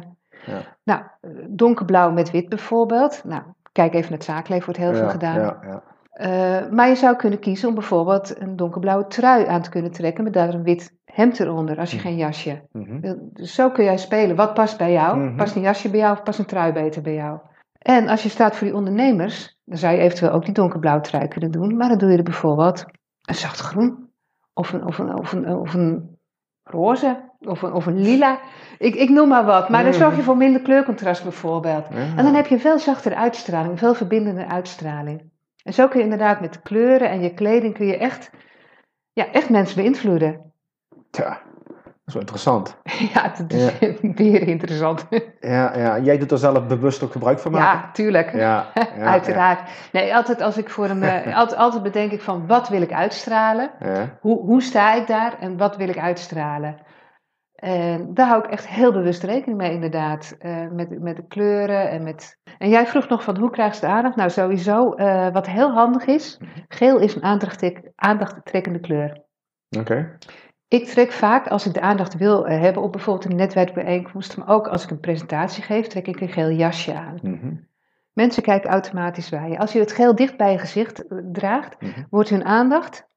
Ja. nou, donkerblauw met wit bijvoorbeeld. Nou, kijk even naar het zaakleven, wordt heel veel gedaan. Ja, ja. Eh, maar je zou kunnen kiezen om bijvoorbeeld een donkerblauwe trui aan te kunnen trekken met daar een wit hemd eronder, als je geen jasje. Mhm. Dus zo kun jij spelen. Wat past bij jou? Mhm. Past een jasje bij jou of past een trui beter bij jou? En als je staat voor die ondernemers, dan zou je eventueel ook die donkerblauwe trui kunnen doen. Maar dan doe je er bijvoorbeeld een zacht groen. Of een, of een, of een, of een roze. Of een, of een lila. Ik, ik noem maar wat. Maar dan zorg je voor minder kleurcontrast bijvoorbeeld. Ja. En dan heb je een veel zachtere uitstraling. Een veel verbindende uitstraling. En zo kun je inderdaad met kleuren en je kleding kun je echt, ja, echt mensen beïnvloeden. Tja, is wel interessant. Ja, dat is weer interessant. Ja, ja. Jij doet er zelf bewust ook gebruik van maken? Ja, tuurlijk. Ja, ja, Uiteraard. Nee, altijd als ik voor een. eh, altijd, altijd bedenk ik van wat wil ik uitstralen? Hoe, hoe sta ik daar en wat wil ik uitstralen? En daar hou ik echt heel bewust rekening mee, inderdaad. Eh, met, met de kleuren en met. En jij vroeg nog van hoe krijg je de aandacht? Nou, sowieso, eh, wat heel handig is: geel is een aandachttrek- aandachttrekkende kleur. Oké. Ik trek vaak, als ik de aandacht wil eh, hebben op bijvoorbeeld een netwerkbijeenkomst, maar ook als ik een presentatie geef, trek ik een geel jasje aan. Mhm. Mensen kijken automatisch bij je. Als je het geel dicht bij je gezicht eh, draagt, Mhm. wordt hun aandacht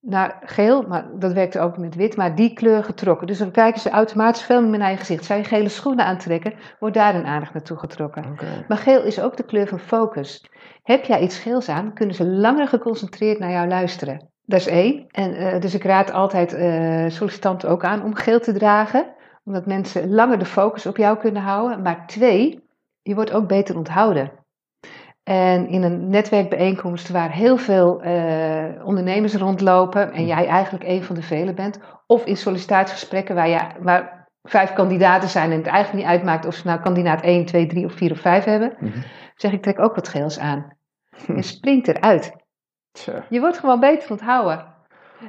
naar geel, maar dat werkt ook met wit, maar die kleur getrokken. Dus dan kijken ze automatisch veel meer naar je gezicht. Zou je gele schoenen aantrekken, wordt daar hun aandacht naartoe getrokken. Maar geel is ook de kleur van focus. Heb jij iets geels aan, kunnen ze langer geconcentreerd naar jou luisteren. Dat is één. En, eh, dus ik raad altijd eh, sollicitanten ook aan om geel te dragen, omdat mensen langer de focus op jou kunnen houden. Maar twee, je wordt ook beter onthouden. En in een netwerkbijeenkomst waar heel veel eh, ondernemers rondlopen en jij eigenlijk een van de velen bent, of in sollicitatiegesprekken waar, je, waar vijf kandidaten zijn en het eigenlijk niet uitmaakt of ze nou kandidaat 1, 2, 3 of 4 of 5 hebben, Mhm. zeg ik trek ook wat geels aan. Je springt eruit. Tja. Je wordt gewoon beter onthouden.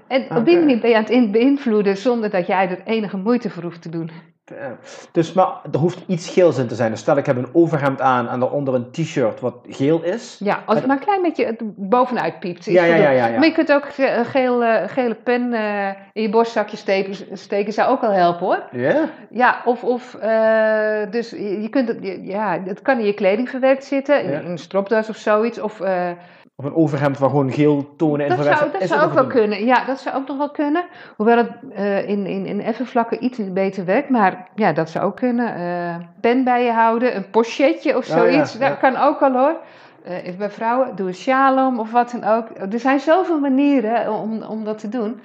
En op die manier ben je aan het beïnvloeden zonder dat jij er enige moeite voor hoeft te doen. Dus maar er hoeft iets geels in te zijn. Dus stel ik heb een overhemd aan en daaronder een t-shirt wat geel is. Ja, als het maar een klein beetje het bovenuit piept. Ja, ja, ja, ja, ja. Maar je kunt ook een geel, eh, gele pen eh, in je borstzakje steken, steken, zou ook wel helpen hoor. Ja? Ja, of, of eh, dus je kunt het, ja, het kan in je kleding verwerkt zitten, in een stropdas of zoiets. Of, eh, Of een overhemd waar gewoon geel tonen in dat zou, dat zou ook wel kunnen. Ja, dat zou ook nog wel kunnen. Hoewel het eh, in, in, in effen vlakken iets beter werkt. Maar ja, dat zou ook kunnen. Eh, pen bij je houden, een pochetje of Oh, ja, zoiets. ja. Dat kan ook wel hoor. Even bij vrouwen, doe een sjaal om of wat dan ook. Er zijn zoveel manieren om, om dat te doen.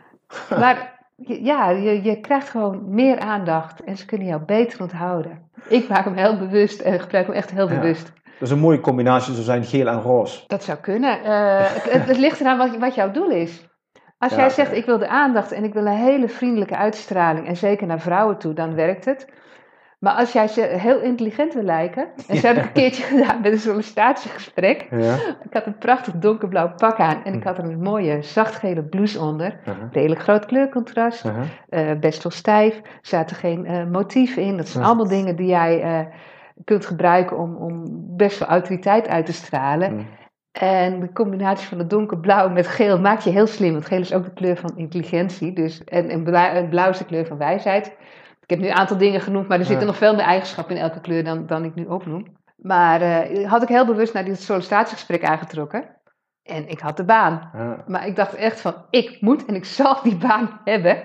Maar ja, je, je krijgt gewoon meer aandacht en ze kunnen jou beter onthouden. Ik maak hem heel bewust en gebruik hem echt heel bewust. Is een mooie combinatie, zo zijn geel en roze. Dat zou kunnen. Uh, het, het, ligt eraan wat, wat jouw doel is. Als jij zegt, ik wil de aandacht en ik wil een hele vriendelijke uitstraling, en zeker naar vrouwen toe, dan werkt het. Maar als jij ze heel intelligent wil lijken, en zo heb ik een keertje gedaan met een sollicitatiegesprek. Ja. Ik had een prachtig donkerblauw pak aan en ik hm. had er een mooie zachtgele blouse onder. Uh-huh. Redelijk groot kleurcontrast, uh-huh. Eh, best wel stijf, er zaten geen uh, motieven in. Dat zijn allemaal dingen die jij uh, kunt gebruiken om, om best wel autoriteit uit te stralen. Hm. En de combinatie van het donkerblauw met geel maakt je heel slim. Want geel is ook de kleur van intelligentie. Dus, en, en blauw, is de kleur van wijsheid. Ik heb nu een aantal dingen genoemd, maar er zitten nog veel meer eigenschappen in elke kleur dan, dan ik nu opnoem. Maar uh, had ik heel bewust naar dit sollicitatiegesprek aangetrokken. En ik had de baan. Maar ik dacht echt van, ik moet en ik zal die baan hebben.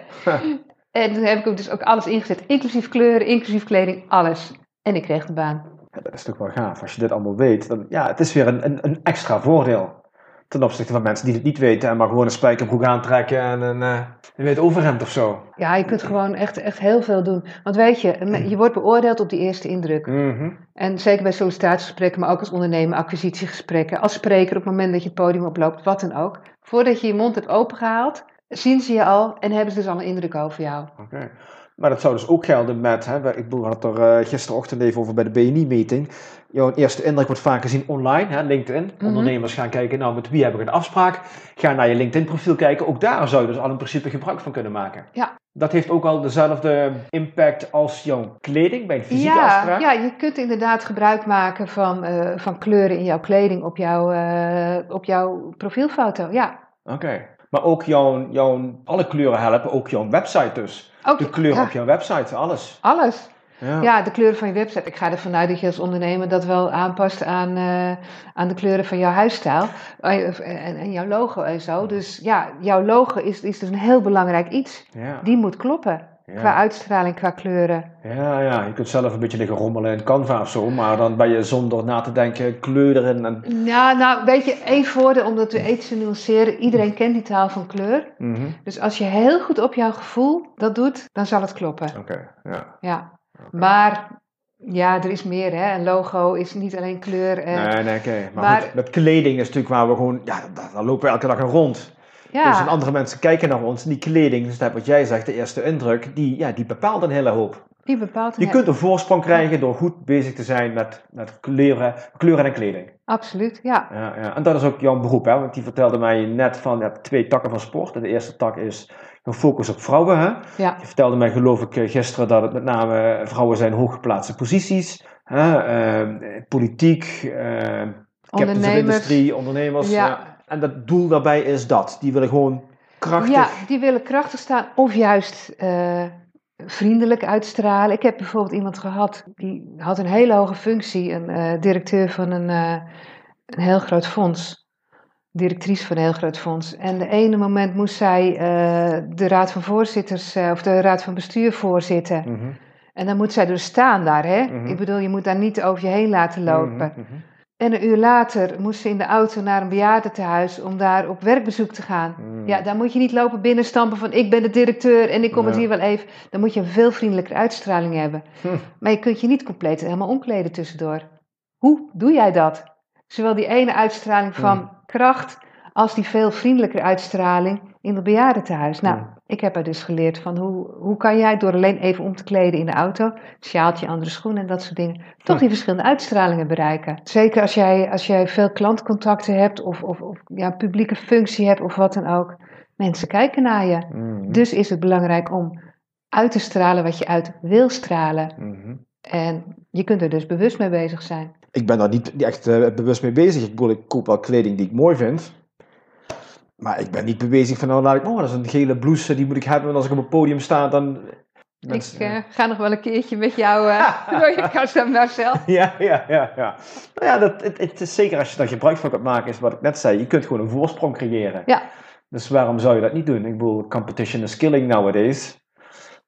en toen heb ik dus ook alles ingezet. Inclusief kleuren, inclusief kleding, alles. En ik kreeg de baan dat is toch wel gaaf. Als je dit allemaal weet, dan ja, het is weer een, een, een extra voordeel. Ten opzichte van mensen die het niet weten en maar gewoon een spijkerbroek aantrekken en een, uh, je weet, overhemd of zo. Ja, je kunt gewoon echt, echt heel veel doen. Want weet je, je wordt beoordeeld op die eerste indruk. Mhm. En zeker bij sollicitatiegesprekken, maar ook als ondernemer, acquisitiegesprekken, als spreker op het moment dat je het podium oploopt, wat dan ook. Voordat je je mond hebt opengehaald, zien ze je al en hebben ze dus al een indruk over jou. Oké. Maar dat zou dus ook gelden met, hè, ik had er uh, gisterochtend even over bij de BNI-meeting. Jouw eerste indruk wordt vaak gezien online, hè, LinkedIn. Mhm. Ondernemers gaan kijken, nou met wie heb ik een afspraak? Ga naar je LinkedIn-profiel kijken. Ook daar zou je dus al in principe gebruik van kunnen maken. Ja. Dat heeft ook al dezelfde impact als jouw kleding bij een fysieke ja, afspraak? Ja, je kunt inderdaad gebruik maken van, uh, van kleuren in jouw kleding op, jouw uh, op jouw profielfoto, ja. Oké. Maar ook jouw, jouw, alle kleuren helpen, ook jouw website dus. de kleur op jouw website, alles. Alles. Ja. ja. de kleuren van je website. Ik ga ervan uit dat je als ondernemer dat wel aanpast aan, uh, aan de kleuren van jouw huisstijl en, en, jouw logo en zo. Dus ja, jouw logo is, is dus een heel belangrijk iets. Ja. Die moet kloppen. Qua uitstraling, qua kleuren. Ja, ja, je kunt zelf een beetje liggen rommelen in Canva of zo, maar dan ben je zonder na te denken kleuren en... Ja, nou, weet je, één voordeel om dat we te nuanceren. Iedereen kent die taal van kleur. Mhm. Dus als je heel goed op jouw gevoel dat doet, dan zal het kloppen. Oké, ja. Ja, maar ja, er is meer, hè. Een logo is niet alleen kleur. En... Nee, nee, oké. Maar, goed, met kleding is natuurlijk waar we gewoon... Ja, daar lopen we elke dag in rond. Ja. Dus andere mensen kijken naar ons, die kleding, dus dat wat jij zegt, de eerste indruk, die, ja, die bepaalt een hele hoop. Die bepaalt Je kunt een voorsprong krijgen door goed bezig te zijn met, met kleuren, kleuren en kleding. Absoluut, ja. ja. ja. En dat is ook jouw beroep, hè? want die vertelde mij net van, je hebt twee takken van sport. De eerste tak is een focus op vrouwen. Hè? Ja. Je vertelde mij geloof ik eh, gisteren dat het met name vrouwen zijn hooggeplaatste posities. Hè? Uh, politiek, uh, industrie, ondernemers. Ja. En dat doel daarbij is dat. Die willen gewoon krachtig... Ja, die willen krachtig staan of juist uh, vriendelijk uitstralen. Ik heb bijvoorbeeld iemand gehad, die had een hele hoge functie. Een uh, directeur van een, uh, een heel groot fonds. Directrice van een heel groot fonds. En de ene moment moest zij de raad van voorzitters of de raad van bestuur voorzitten. Mm En dan moet zij dus staan daar, hè? Mm Ik bedoel, je moet daar niet over je heen laten lopen. Mm en een uur later moest ze in de auto naar een bejaardentehuis om daar op werkbezoek te gaan. Hmm. Ja, daar moet je niet lopen binnenstampen van ik ben de directeur en ik kom het hier wel even. Dan moet je een veel vriendelijker uitstraling hebben. Hm. Maar je kunt je niet compleet helemaal omkleden tussendoor. Hoe doe jij dat? Zowel die ene uitstraling van hm. kracht als die veel vriendelijker uitstraling in het bejaardentehuis. Nou, ik heb er dus geleerd van hoe, hoe kan jij door alleen even om te kleden in de auto, sjaaltje, andere schoenen en dat soort dingen, toch die verschillende uitstralingen bereiken. Zeker als jij, als jij veel klantcontacten hebt of, of, of ja, publieke functie hebt of wat dan ook. Mensen kijken naar je. Mhm. Dus is het belangrijk om uit te stralen wat je uit wil stralen. Mhm. En je kunt er dus bewust mee bezig zijn. Ik ben daar niet echt uh, bewust mee bezig. Ik, bedoel, ik koop wel kleding die ik mooi vind. Maar ik ben niet bezig van, nou, laat ik, oh, dat is een gele blouse, die moet ik hebben. En als ik op een podium sta, dan... Mensen, ik uh, ga nog wel een keertje met jou uh, door je kast aan Marcel. Ja, ja, ja. ja. Nou ja, dat, het, het, is zeker als je daar gebruik van kunt maken, is wat ik net zei. Je kunt gewoon een voorsprong creëren. Ja. Dus waarom zou je dat niet doen? Ik bedoel, competition is killing nowadays.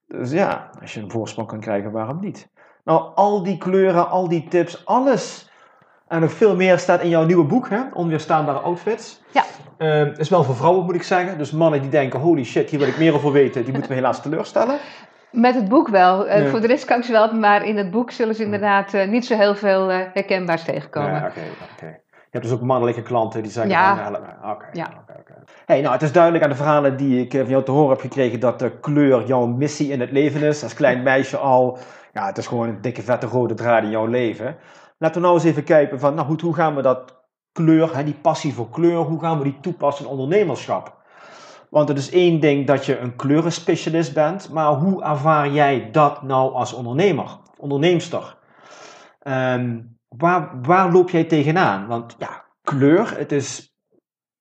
Dus ja, als je een voorsprong kan krijgen, waarom niet? Nou, al die kleuren, al die tips, alles En nog veel meer staat in jouw nieuwe boek, hè? Onweerstaanbare outfits. Ja. Uh, is wel voor vrouwen, moet ik zeggen. Dus mannen die denken, holy shit, hier wil ik meer over weten, die moeten we helaas teleurstellen. Met het boek wel. Uh, Voor de rest kan ik ze wel, maar in het boek zullen ze inderdaad uh, niet zo heel veel uh, herkenbaars tegenkomen. Ja, oké. Okay, Je hebt dus ook mannelijke klanten die zeggen... Ja. Van, oké, ja. Okay, hey, nou, het is duidelijk aan de verhalen die ik van jou te horen heb gekregen... dat de kleur jouw missie in het leven is. Als klein meisje al. Ja, het is gewoon een dikke vette rode draad in jouw leven. Laten we nou eens even kijken van... Nou goed, hoe gaan we dat kleur, hè, die passie voor kleur... hoe gaan we die toepassen in ondernemerschap? Want het is één ding dat je een kleurenspecialist bent, maar hoe ervaar jij dat nou als ondernemer, onderneemster? Um, waar, waar loop jij tegenaan? Want ja, kleur, het is,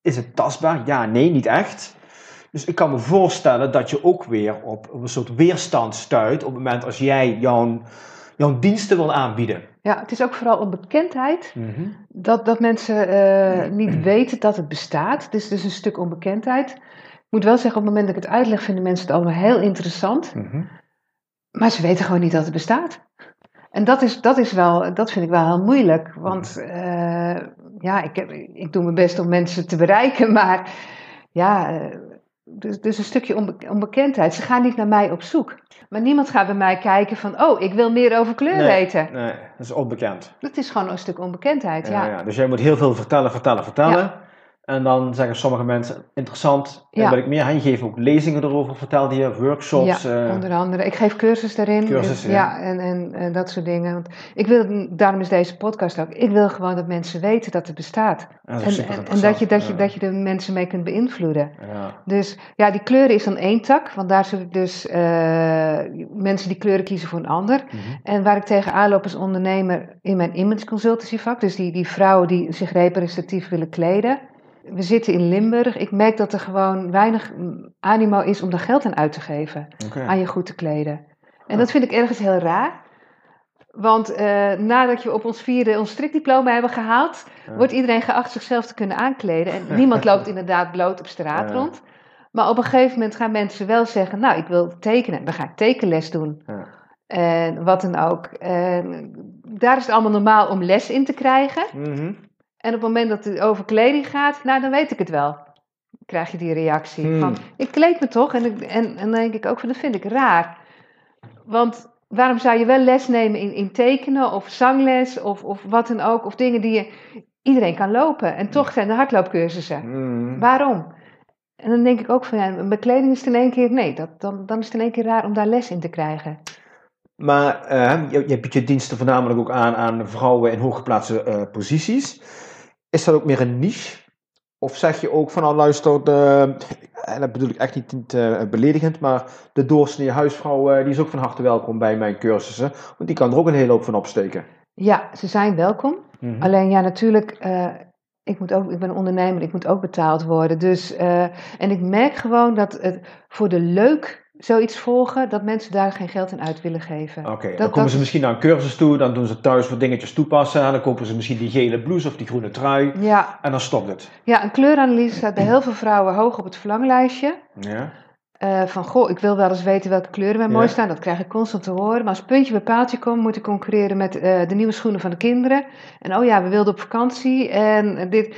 is het tastbaar? Ja, nee, niet echt. Dus ik kan me voorstellen dat je ook weer op, op een soort weerstand stuit op het moment als jij jouw, jouw diensten wil aanbieden. Ja, het is ook vooral een bekendheid. Mm dat, dat mensen uh, niet weten dat het bestaat. Dus, dus een stuk onbekendheid. Ik moet wel zeggen, op het moment dat ik het uitleg, vinden mensen het allemaal heel interessant. Mhm. Maar ze weten gewoon niet dat het bestaat. En dat, is, dat, is wel, dat vind ik wel heel moeilijk. Want uh, ja, ik, heb, ik doe mijn best om mensen te bereiken. Maar ja, uh, dus, dus een stukje onbe onbekendheid. Ze gaan niet naar mij op zoek. Maar niemand gaat bij mij kijken van, oh, ik wil meer over kleur nee, weten. Nee, dat is onbekend. Dat is gewoon een stuk onbekendheid, ja. ja. ja. Dus jij moet heel veel vertellen, vertellen, vertellen. Ja. En dan zeggen sommige mensen, interessant, ja. en wil ik meer aan. Je geeft ook lezingen erover, vertelde je, workshops. Ja, uh, onder andere. Ik geef cursus daarin. Cursussen, ja. En, en, en, dat soort dingen. Want ik wil, daarom is deze podcast ook, ik wil gewoon dat mensen weten dat het bestaat. Dat en, en, en, dat je, dat, je, dat je de mensen mee kunt beïnvloeden. Dus ja, die kleuren is dan één tak, want daar ik dus uh, mensen die kleuren kiezen voor een ander. Mm -hmm. En waar ik tegenaan loop als ondernemer in mijn image consultancy vak, dus die, die vrouwen die zich representatief willen kleden we zitten in Limburg. Ik merk dat er gewoon weinig animo is om daar geld aan uit te geven. Okay. Aan je goed te kleden. En dat vind ik ergens heel raar. Want uh, nadat je op ons vierde ons strikdiploma hebben gehaald, ja. wordt iedereen geacht zichzelf te kunnen aankleden. En niemand loopt inderdaad bloot op straat ja. rond. Maar op een gegeven moment gaan mensen wel zeggen, nou ik wil tekenen, dan ga ik tekenles doen. Ja. En wat dan ook. En daar is het allemaal normaal om les in te krijgen. Mm -hmm. En op het moment dat het over kleding gaat, nou dan weet ik het wel. Krijg je die reactie Hmm. van, ik kleed me toch? En, ik, en, en dan denk ik ook van, dat vind ik raar. Want waarom zou je wel les nemen in, in tekenen of zangles of, of wat dan ook. Of dingen die je, iedereen kan lopen. En toch zijn er hardloopcursussen. Mm. Waarom? En dan denk ik ook van, ja, bij kleding is het in één keer, nee, dat, dan, dan is het in één keer raar om daar les in te krijgen. Maar uh, je, je biedt je diensten voornamelijk ook aan aan vrouwen in hooggeplaatste uh, posities. Is dat ook meer een niche? Of zeg je ook van nou luister, de, en dat bedoel ik echt niet, niet uh, beledigend, maar de doorsnee huisvrouw uh, die is ook van harte welkom bij mijn cursussen. Want die kan er ook een hele hoop van opsteken. Ja, ze zijn welkom. Mhm. Mm -hmm. Alleen ja, natuurlijk, uh, ik, moet ook, ik ben ondernemer, ik moet ook betaald worden. Dus, en ik merk gewoon dat het voor de leuk zoiets volgen, dat mensen daar geen geld aan uit willen geven. Oké, okay, dan komen ze misschien naar een cursus toe, dan doen ze thuis wat dingetjes toepassen, en dan kopen ze misschien die gele blouse of die groene trui, ja. en dan stopt het. Ja, een kleuranalyse staat bij heel veel vrouwen hoog op het verlanglijstje. Ja. Uh, van, goh, ik wil wel eens weten welke kleuren mij mooi staan, dat krijg ik constant te horen. Maar als puntje bij paaltje komt, moet ik concurreren met uh, de nieuwe schoenen van de kinderen. En oh ja, we wilden op vakantie, en dit...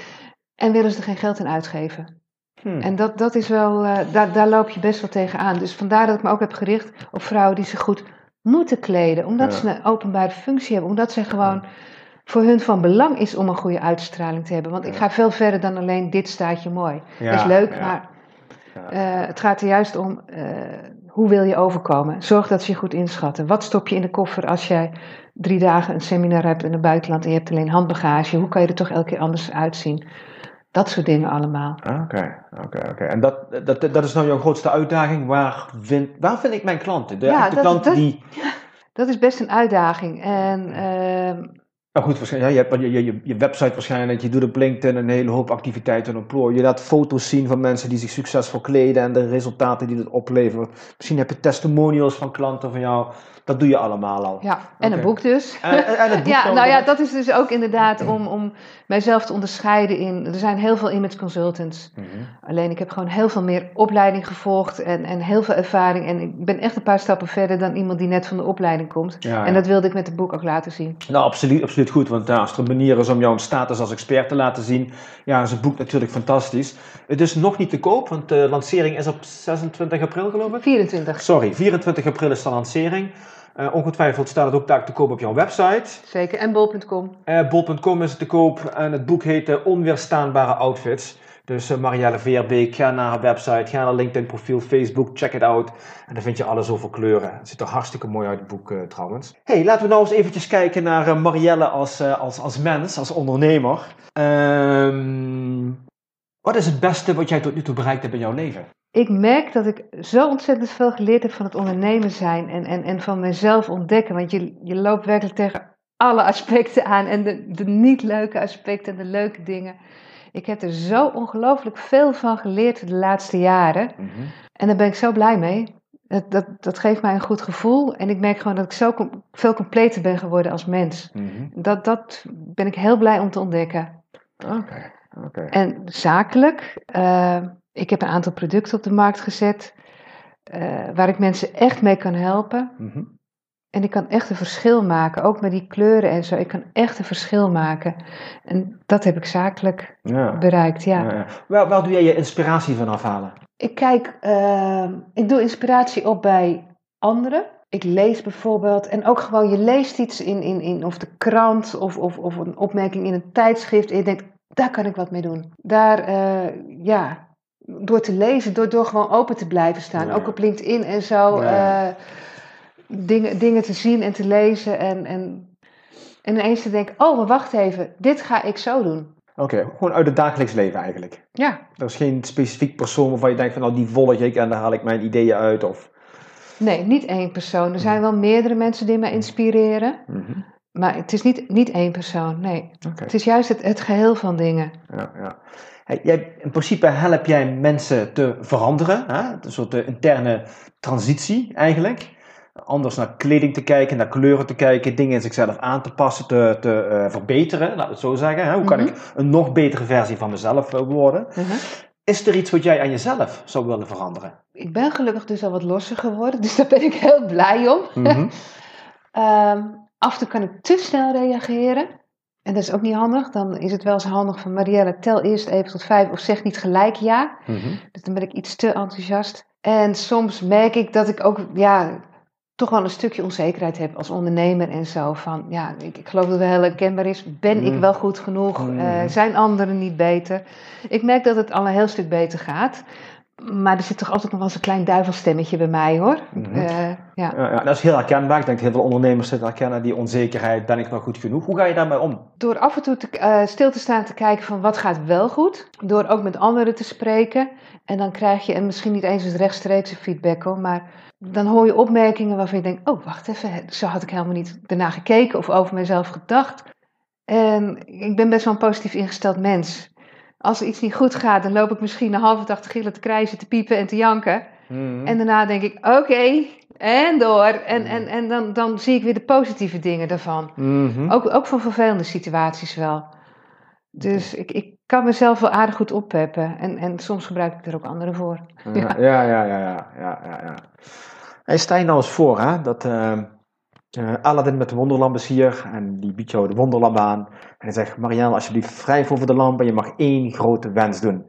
En willen ze er geen geld aan uitgeven. Hmm. En dat, dat is wel, uh, daar, daar loop je best wel tegenaan. Dus vandaar dat ik me ook heb gericht op vrouwen die zich goed moeten kleden. Omdat Ja. ze een openbare functie hebben. Omdat ze gewoon voor hun van belang is om een goede uitstraling te hebben. Want ik ga veel verder dan alleen dit staat je mooi. Ja, dat is leuk, ja. maar eh, het gaat er juist om eh, hoe wil je overkomen. Zorg dat ze je goed inschatten. Wat stop je in de koffer als jij drie dagen een seminar hebt in het buitenland en je hebt alleen handbagage? Hoe kan je er toch elke keer anders uitzien? Dat soort dingen allemaal. Oké, oké, oké. En dat, dat, dat is nou jouw grootste uitdaging. Waar vind, waar vind ik mijn klanten? De, Ja, de dat- klanten dat- die... Dat is best een uitdaging. En ehm, Nou goed, waarschijnlijk, ja, je hebt je, je, je website waarschijnlijk, je doet op LinkedIn een hele hoop activiteiten en plooi. Je laat foto's zien van mensen die zich succesvol kleden en de resultaten die dat opleveren. Misschien heb je testimonials van klanten van jou. Dat doe je allemaal al. ja, en een boek dus. En, en, en het boek Ja, nou ja, dat is dus ook inderdaad om, om mijzelf te onderscheiden in. Er zijn heel veel image consultants. Mhm. Alleen ik heb gewoon heel veel meer opleiding gevolgd en, en heel veel ervaring. En ik ben echt een paar stappen verder dan iemand die net van de opleiding komt. Ja, En dat wilde ik met het boek ook laten zien. Nou, absoluut, absoluut. goed. Want als er een manier is om jouw status als expert te laten zien, ja, is het boek natuurlijk fantastisch. Het is nog niet te koop, want de lancering is op 26 april, geloof ik. 24. Sorry, 24 april is de lancering. Uh, ongetwijfeld staat het ook daar te koop op jouw website. Zeker, en bol.com. Uh, bol.com is het te koop en het boek heet Onweerstaanbare Outfits. Dus Marielle Veerbeek, ga naar haar website, ga naar LinkedIn profiel, Facebook, check it out. En dan vind je alles over kleuren. Het ziet er hartstikke mooi uit, het boek trouwens. hey, laten we nou eens eventjes kijken naar Marielle als, als, als mens, als ondernemer. Um, wat is het beste wat jij tot nu toe bereikt hebt in jouw leven? Ik merk dat ik zo ontzettend veel geleerd heb van het ondernemen zijn en, en, en van mezelf ontdekken. Want je, je loopt werkelijk tegen alle aspecten aan en de, de niet leuke aspecten en de leuke dingen. Ik heb er zo ongelooflijk veel van geleerd de laatste jaren. Mhm. En daar ben ik zo blij mee. Dat, dat, dat geeft mij een goed gevoel. En ik merk gewoon dat ik zo veel completer ben geworden als mens. Mhm. dat, dat ben ik heel blij om te ontdekken. Oké. Okay. En zakelijk, uh, ik heb een aantal producten op de markt gezet. Uh, waar ik mensen echt mee kan helpen. Mm en ik kan echt een verschil maken, ook met die kleuren en zo. Ik kan echt een verschil maken. En dat heb ik zakelijk bereikt, ja. ja, ja. Waar, waar, doe jij je inspiratie van afhalen? Ik kijk, uh, ik doe inspiratie op bij anderen. Ik lees bijvoorbeeld, en ook gewoon, je leest iets in, in, in of de krant of, of, of een opmerking in een tijdschrift. En je denkt, daar kan ik wat mee doen. Daar, uh, ja, door te lezen, door, door gewoon open te blijven staan. Ook op LinkedIn en zo. Uh, dingen, dingen te zien en te lezen. En, en, en ineens te denken, oh, maar wacht even, dit ga ik zo doen. Oké, gewoon uit het dagelijks leven eigenlijk. Ja. Er is geen specifiek persoon waarvan je denkt van nou die volg ik en daar haal ik mijn ideeën uit of... Nee, niet één persoon. Er zijn wel meerdere mensen die mij inspireren. Mm Maar het is niet, niet één persoon, nee. Het is juist het, het geheel van dingen. Ja, ja. Jij, in principe help jij mensen te veranderen. Hè? Een soort de interne transitie eigenlijk anders naar kleding te kijken, naar kleuren te kijken, dingen in zichzelf aan te passen, te, te uh, verbeteren, laten we het zo zeggen. Hè? Hoe kan mhm. ik een nog betere versie van mezelf eh, worden? Mhm. Is er iets wat jij aan jezelf zou willen veranderen? Ik ben gelukkig dus al wat losser geworden, dus daar ben ik heel blij om. Mhm. Ehm, af en toe kan ik te snel reageren. En dat is ook niet handig. Dan is het wel eens handig van Marielle, tel eerst even tot vijf of zeg niet gelijk ja. Dus dan ben ik iets te enthousiast. En soms merk ik dat ik ook, ja, toch wel een stukje onzekerheid heb als ondernemer en zo. Van ja, ik, ik geloof dat het heel herkenbaar is. Ben ik mm. wel goed genoeg? Mm. Eh, zijn anderen niet beter? Ik merk dat het al een heel stuk beter gaat. Maar er zit toch altijd nog wel eens een klein duivelstemmetje bij mij hoor. Mm-hmm. Uh, ja. Ja, ja. dat is heel herkenbaar. Ik denk dat heel veel ondernemers zitten herkennen die onzekerheid. Ben ik wel goed genoeg? Hoe ga je daarmee om? Door af en toe te, uh, stil te staan te kijken van wat gaat wel goed. Door ook met anderen te spreken. En dan krijg je, en misschien niet eens het rechtstreekse feedback hoor, maar dan hoor je opmerkingen waarvan je denkt: oh, wacht even, zo had ik helemaal niet ernaar gekeken of over mezelf gedacht. En ik ben best wel een positief ingesteld mens. Als er iets niet goed gaat, dan loop ik misschien een halve dag te gillen, te krijzen, te piepen en te janken. Mhm. En daarna denk ik: oké, en door. En, en, en dan, dan zie ik weer de positieve dingen daarvan. Mhm. ook, ook van vervelende situaties wel. Dus ik, ik kan mezelf wel aardig goed oppeppen. En, en soms gebruik ik er ook anderen voor. Ja, ja, ja, ja. ja, ja, ja. Hey, stel je nou eens voor hè, dat uh, uh, Aladdin met de wonderlamp is hier en die biedt jou de wonderlamp aan. En hij zegt, Marianne, alsjeblieft wrijf over de lamp en je mag één grote wens doen.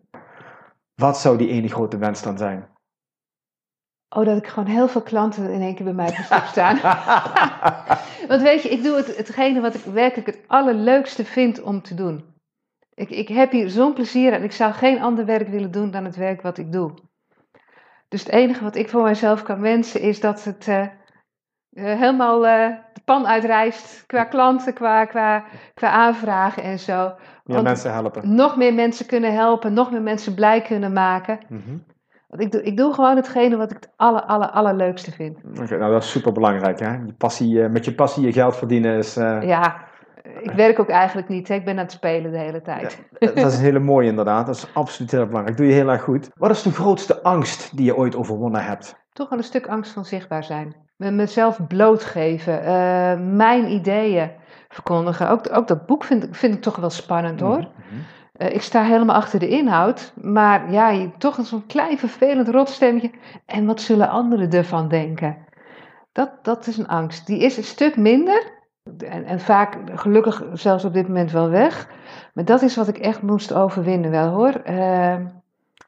Wat zou die ene grote wens dan zijn? Oh, dat ik gewoon heel veel klanten in één keer bij mij op staan. Want weet je, ik doe het, hetgene wat ik werkelijk het allerleukste vind om te doen. Ik, ik heb hier zo'n plezier en ik zou geen ander werk willen doen dan het werk wat ik doe. Dus het enige wat ik voor mezelf kan wensen is dat het uh, helemaal uh, de pan uitreist qua klanten, qua, qua, qua aanvragen en zo. Meer mensen helpen. Nog meer mensen kunnen helpen, nog meer mensen blij kunnen maken. Mm Want ik doe, ik doe gewoon hetgene wat ik het aller, aller, allerleukste vind. Oké, nou dat is super belangrijk hè. Je passie, met je passie je geld verdienen is... Ja, ik werk ook eigenlijk niet. Ik ben aan het spelen de hele tijd. dat is een hele mooie inderdaad. Dat is absoluut heel belangrijk. Doe je heel erg goed. Wat is de grootste angst die je ooit overwonnen hebt? Toch wel een stuk angst van zichtbaar zijn. Mezelf blootgeven. Uh, mijn ideeën verkondigen. Ook, ook dat boek vind, vind ik toch wel spannend hoor. Mhm, mhm. Eh, ik sta helemaal achter de inhoud. Maar ja, je, toch zo'n klein vervelend rotstemmetje. En wat zullen anderen ervan denken? Dat, dat is een angst. Die is een stuk minder En, en vaak, gelukkig zelfs op dit moment wel weg. Maar dat is wat ik echt moest overwinnen wel hoor. Uh,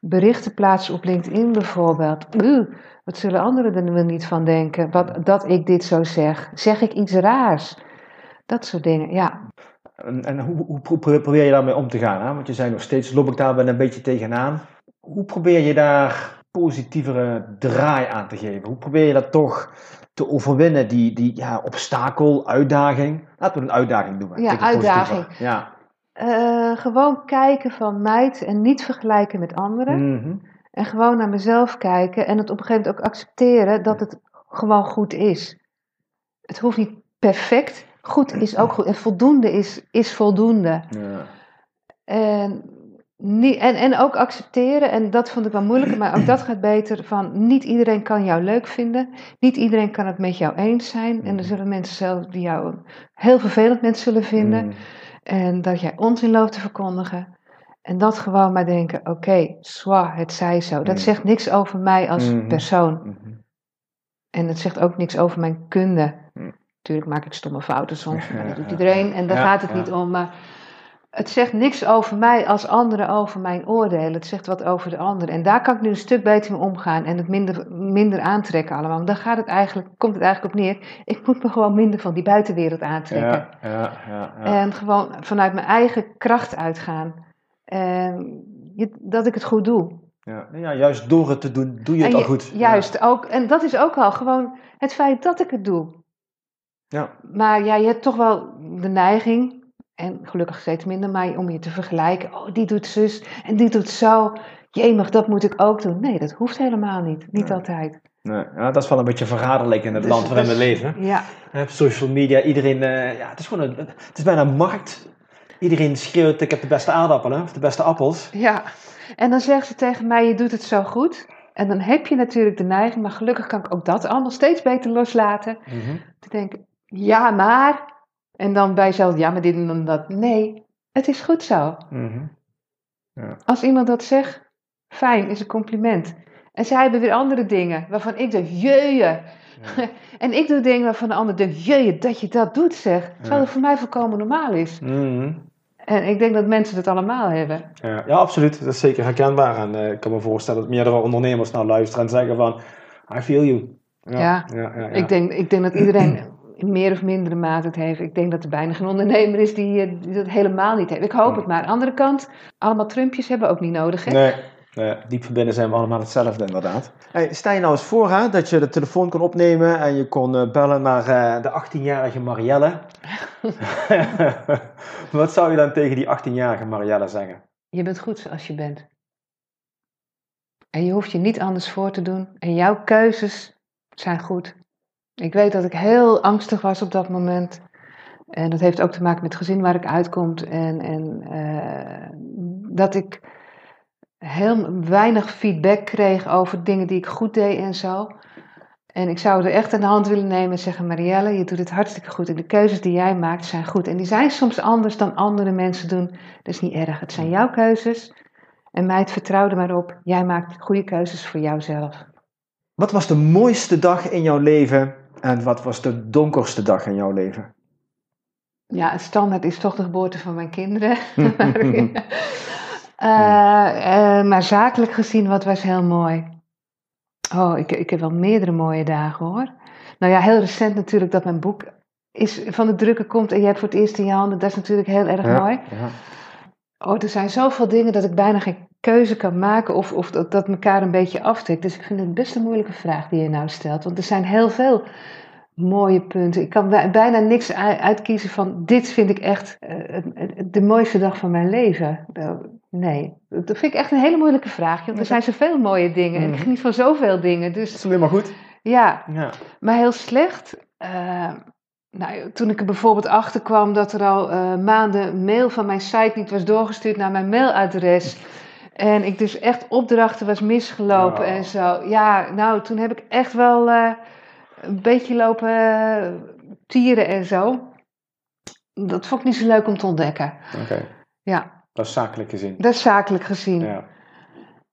berichten plaatsen op LinkedIn bijvoorbeeld. Wat zullen anderen er wel niet van denken? Wat, dat ik dit zo zeg. Zeg ik iets raars? Dat soort dingen, ja. En, en hoe, hoe, probeer je daarmee om te gaan? Hè? Want je zei nog steeds, loop ik daar wel een beetje tegenaan. Hoe probeer je daar positievere draai aan te geven? Hoe probeer je dat toch te overwinnen, die, die ja, obstakel, uitdaging? Laten we een uitdaging noemen. Ja, uitdaging. Ja. Uh, gewoon kijken van meid en niet vergelijken met anderen. Mhm. En gewoon naar mezelf kijken en het op een gegeven moment ook accepteren dat het gewoon goed is. Het hoeft niet perfect, goed is ook goed. En voldoende is, is voldoende. Ja. En, niet, en, en ook accepteren, en dat vond ik wel moeilijker, maar ook dat gaat beter. Van niet iedereen kan jou leuk vinden. Niet iedereen kan het met jou eens zijn. En er zullen mensen zelf die jou heel vervelend mensen zullen vinden. Mhm. En dat jij onzin loopt te verkondigen. En dat gewoon maar denken: oké, okay, het zij zo. Dat mhm. zegt niks over mij als persoon. En het zegt ook niks over mijn kunde. Natuurlijk maak ik stomme fouten soms, maar dat doet iedereen en daar gaat het niet om. Maar het zegt niks over mij als anderen over mijn oordelen. Het zegt wat over de ander. En daar kan ik nu een stuk beter mee omgaan en het minder, minder aantrekken allemaal. Want dan gaat het eigenlijk, komt het eigenlijk op neer. Ik moet me gewoon minder van die buitenwereld aantrekken. Ja, ja, ja, en gewoon vanuit mijn eigen kracht uitgaan. En dat ik het goed doe. Ja, ja, juist door het te doen, doe je het al goed. Juist, ook, en dat is ook al gewoon het feit dat ik het doe. Ja. Maar ja, je hebt toch wel de neiging, en gelukkig steeds minder, maar om je te vergelijken. Oh, die doet zus en die doet zo. Jemig, dat moet ik ook doen. Nee, dat hoeft helemaal niet. Niet altijd. Nee, ja, dat is wel een beetje verraderlijk in het dus land waarin we leven. Ja. social media, iedereen, uh, ja, het is gewoon een, het is bijna een markt. Iedereen schreeuwt, ik heb de beste aardappelen, of de beste appels. Ja, en dan zegt ze tegen mij, je doet het zo goed. En dan heb je natuurlijk de neiging, maar gelukkig kan ik ook dat allemaal steeds beter loslaten. Mm Te denken, ja, maar. En dan bij jezelf, ja, maar dit en dan dat. Nee, het is goed zo. Mhm. ja. Als iemand dat zegt, fijn, is een compliment. En zij hebben weer andere dingen waarvan ik denk, jeuje. Ja. en ik doe dingen waarvan de ander denkt, jeuje, dat je dat doet, zeg. Terwijl het voor mij volkomen normaal is. Mhm. En ik denk dat mensen het allemaal hebben. Ja, ja absoluut. Dat is zeker herkenbaar. En uh, ik kan me voorstellen dat meerdere ondernemers naar luisteren en zeggen van, I feel you. Ja, ja, ja, Ik, denk, ik denk dat iedereen in meer of mindere mate het heeft. Ik denk dat er bijna geen ondernemer is die, eh, die dat helemaal niet heeft. Ik hoop het maar. Aan de andere kant, allemaal Trumpjes hebben we ook niet nodig. Hè? Nee. Nee, diep verbinden zijn we allemaal hetzelfde inderdaad. Hey, stel je nou eens voor hè, dat je de telefoon kon opnemen en je kon uh, bellen naar uh, de 18-jarige Marielle. Wat zou je dan tegen die 18-jarige Marielle zeggen? Je bent goed zoals je bent. En je hoeft je niet anders voor te doen. En jouw keuzes zijn goed. Ik weet dat ik heel angstig was op dat moment. En dat heeft ook te maken met het gezin waar ik uitkom. En, en uh, dat ik heel weinig feedback kreeg over dingen die ik goed deed en zo. En ik zou er echt aan de hand willen nemen en zeggen: Marielle, je doet het hartstikke goed. En de keuzes die jij maakt zijn goed. En die zijn soms anders dan andere mensen doen. Dat is niet erg. Het zijn jouw keuzes. En mij het vertrouwde maar op. Jij maakt goede keuzes voor jouzelf. Wat was de mooiste dag in jouw leven en wat was de donkerste dag in jouw leven? Ja, het standaard is toch de geboorte van mijn kinderen. uh, maar zakelijk gezien, wat was heel mooi. Oh, ik, ik heb wel meerdere mooie dagen hoor. Nou ja, heel recent natuurlijk dat mijn boek is, van de drukker komt en je hebt voor het eerst in je handen. Dat is natuurlijk heel erg mooi. Ja. Oh, er zijn zoveel dingen dat ik bijna geen keuze kan maken of, of dat, dat elkaar een beetje aftrekt. Dus ik vind het best een moeilijke vraag die je nou stelt. Want er zijn heel veel mooie punten. Ik kan bijna niks uitkiezen van dit vind ik echt uh, de mooiste dag van mijn leven. Nee, dat vind ik echt een hele moeilijke vraag. Want er zijn zoveel mooie dingen en ik mm. geniet van zoveel dingen. Dus, dat is alleen maar goed. Ja, ja. maar heel slecht. Uh, nou, toen ik er bijvoorbeeld achter kwam dat er al uh, maanden mail van mijn site niet was doorgestuurd naar mijn mailadres. En ik dus echt opdrachten was misgelopen en zo. Ja, nou, toen heb ik echt wel uh, een beetje lopen tieren en zo. Dat vond ik niet zo leuk om te ontdekken. Oké. Ja. Dat is zakelijk gezien. Dat is zakelijk gezien. Ja.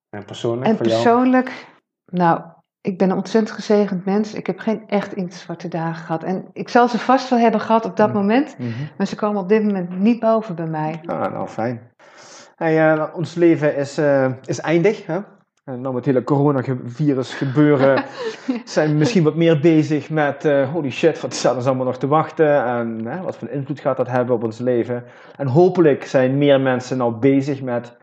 En persoonlijk? En persoonlijk, nou, ik ben een ontzettend gezegend mens. Ik heb geen echt zwarte dagen gehad. En ik zal ze vast wel hebben gehad op dat mhm. moment. Mhm. Maar ze komen op dit moment niet boven bij mij. Ah, nou, fijn. Hey, uh, ons leven is, uh, is eindig. Hè? En nou met het hele coronavirus gebeuren zijn we misschien wat meer bezig met uh, holy shit, wat staat er allemaal nog te wachten en wat voor invloed gaat dat hebben op ons leven. En hopelijk zijn meer mensen nou bezig met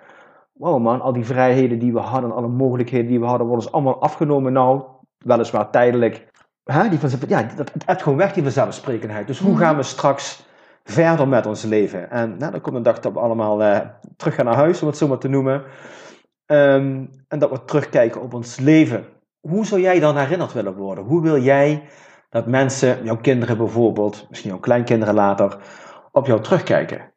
wow man, al die vrijheden die we hadden, alle mogelijkheden die we hadden, worden ons allemaal afgenomen nou, weliswaar tijdelijk. Hè? Die van, ja, dat, het hebt gewoon weg, die vanzelfsprekendheid. Dus hoe mhm. gaan we straks verder met ons leven? En nou, dan komt een dag dat we allemaal uh, terug gaan naar huis, om het zo maar te noemen. Ehm, en dat we terugkijken op ons leven. Hoe zou jij dan herinnerd willen worden? Hoe wil jij dat mensen, jouw kinderen bijvoorbeeld, misschien jouw kleinkinderen later, op jou terugkijken?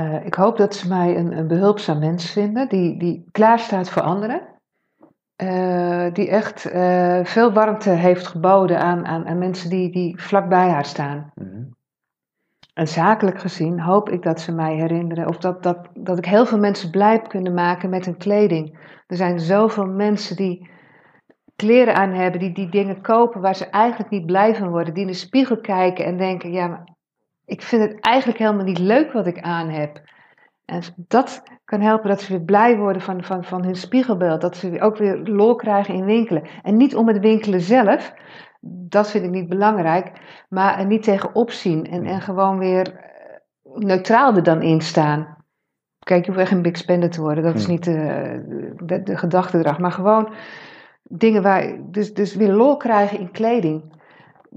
Uh, ik hoop dat ze mij een, een, behulpzaam mens vinden, die, die klaar staat voor anderen. Uh, die echt uh, veel warmte heeft geboden aan, aan, aan, mensen die, die vlakbij haar staan. En zakelijk gezien hoop ik dat ze mij herinneren, of dat, dat, dat ik heel veel mensen blij kunnen maken met hun kleding. Er zijn zoveel mensen die kleren aan hebben, die die dingen kopen waar ze eigenlijk niet blij van worden, die in de spiegel kijken en denken: ja, maar ik vind het eigenlijk helemaal niet leuk wat ik aan heb. En dat kan helpen dat ze weer blij worden van, van, van hun spiegelbeeld. Dat ze ook weer lol krijgen in winkelen. En niet om het winkelen zelf, dat vind ik niet belangrijk. Maar er niet tegen opzien en, en gewoon weer eh, neutraal er dan in staan. Kijk, je hoeft echt een big spender te worden. Dat is niet de, de, de gedachtedrag. Maar gewoon dingen waar. Dus, dus weer lol krijgen in kleding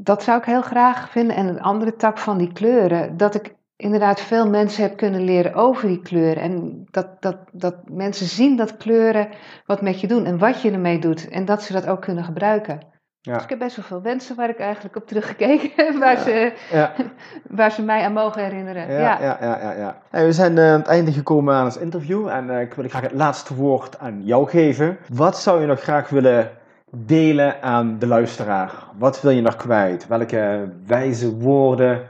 dat zou ik heel graag vinden. En een andere tak van die kleuren, dat ik inderdaad veel mensen heb kunnen leren over die kleuren. En dat, dat, dat mensen zien dat kleuren wat met je doen en wat je ermee doet. En dat ze dat ook kunnen gebruiken. Ja. Dus ik heb best wel veel wensen waar ik eigenlijk op teruggekeken heb, waar, ze, ja. waar ze mij aan mogen herinneren. Ja, ja. ja, ja, ja, we zijn uh, aan het einde gekomen aan ons interview en uh, ik wil graag het laatste woord aan jou geven. Wat zou je nog graag willen delen aan de luisteraar? Wat wil je nog kwijt? Welke wijze woorden,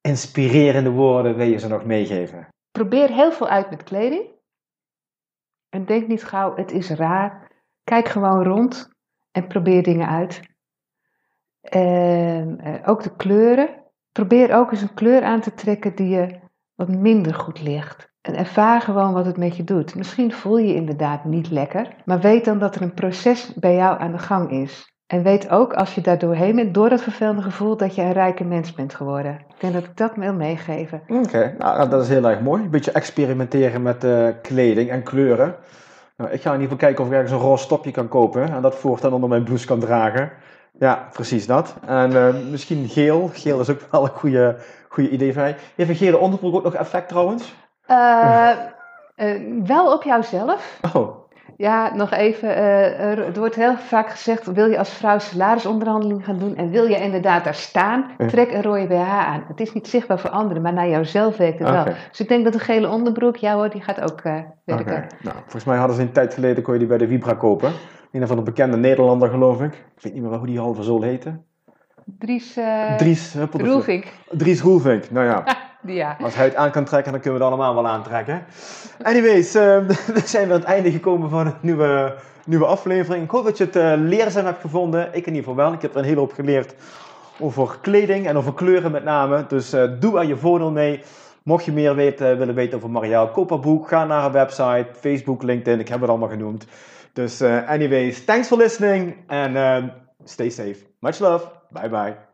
inspirerende woorden wil je ze nog meegeven? Probeer heel veel uit met kleding. En denk niet gauw, het is raar. Kijk gewoon rond en probeer dingen uit. En eh, ook de kleuren. Probeer ook eens een kleur aan te trekken die je wat minder goed ligt. En ervaar gewoon wat het met je doet. Misschien voel je je inderdaad niet lekker, maar weet dan dat er een proces bij jou aan de gang is. En weet ook als je daar doorheen bent, door dat vervelende gevoel, dat je een rijke mens bent geworden. Ik denk dat ik dat wil meegeven. Oké, nou, dat is heel erg mooi. Een beetje experimenteren met uh, kleding en kleuren. Nou, ik ga in ieder geval kijken of ik ergens een roze stopje kan kopen en dat voortaan onder mijn blouse kan dragen. Ja, precies dat. En uh, misschien geel. Geel is ook wel een goede, goede idee van mij. Heeft een gele onderbroek ook nog effect trouwens? Uh, wel op jouzelf. Oh. Ja, nog even. Uh, er wordt heel vaak gezegd: wil je als vrouw salarisonderhandeling gaan doen en wil je inderdaad daar staan, trek een rode BH aan. Het is niet zichtbaar voor anderen, maar naar jouzelf werkt het wel. Dus ik denk dat een gele onderbroek, ja hoor, die gaat ook werken. Okay. Nou, volgens mij hadden ze een tijd geleden, kon je die bij de Vibra kopen. Een van de bekende Nederlander, geloof ik. Ik weet niet meer hoe die halve zool heette. Dries, uh, Dries Roelvink. Dries Roelvink, nou ja. Als hij het aan kan trekken, dan kunnen we het allemaal wel aantrekken. Anyways, uh, we zijn weer aan het einde gekomen van een nieuwe, nieuwe aflevering. Ik hoop dat je het uh, leerzaam hebt gevonden. Ik in ieder geval wel. Ik heb er een hele hoop geleerd over kleding en over kleuren met name. Dus uh, doe aan je voordeel mee. Mocht je meer weten, willen weten over Mariaal, koop haar boek. Ga naar haar website, Facebook, LinkedIn. Ik heb het allemaal genoemd. Dus anyways, thanks for listening. And stay safe. Much love. Bye bye.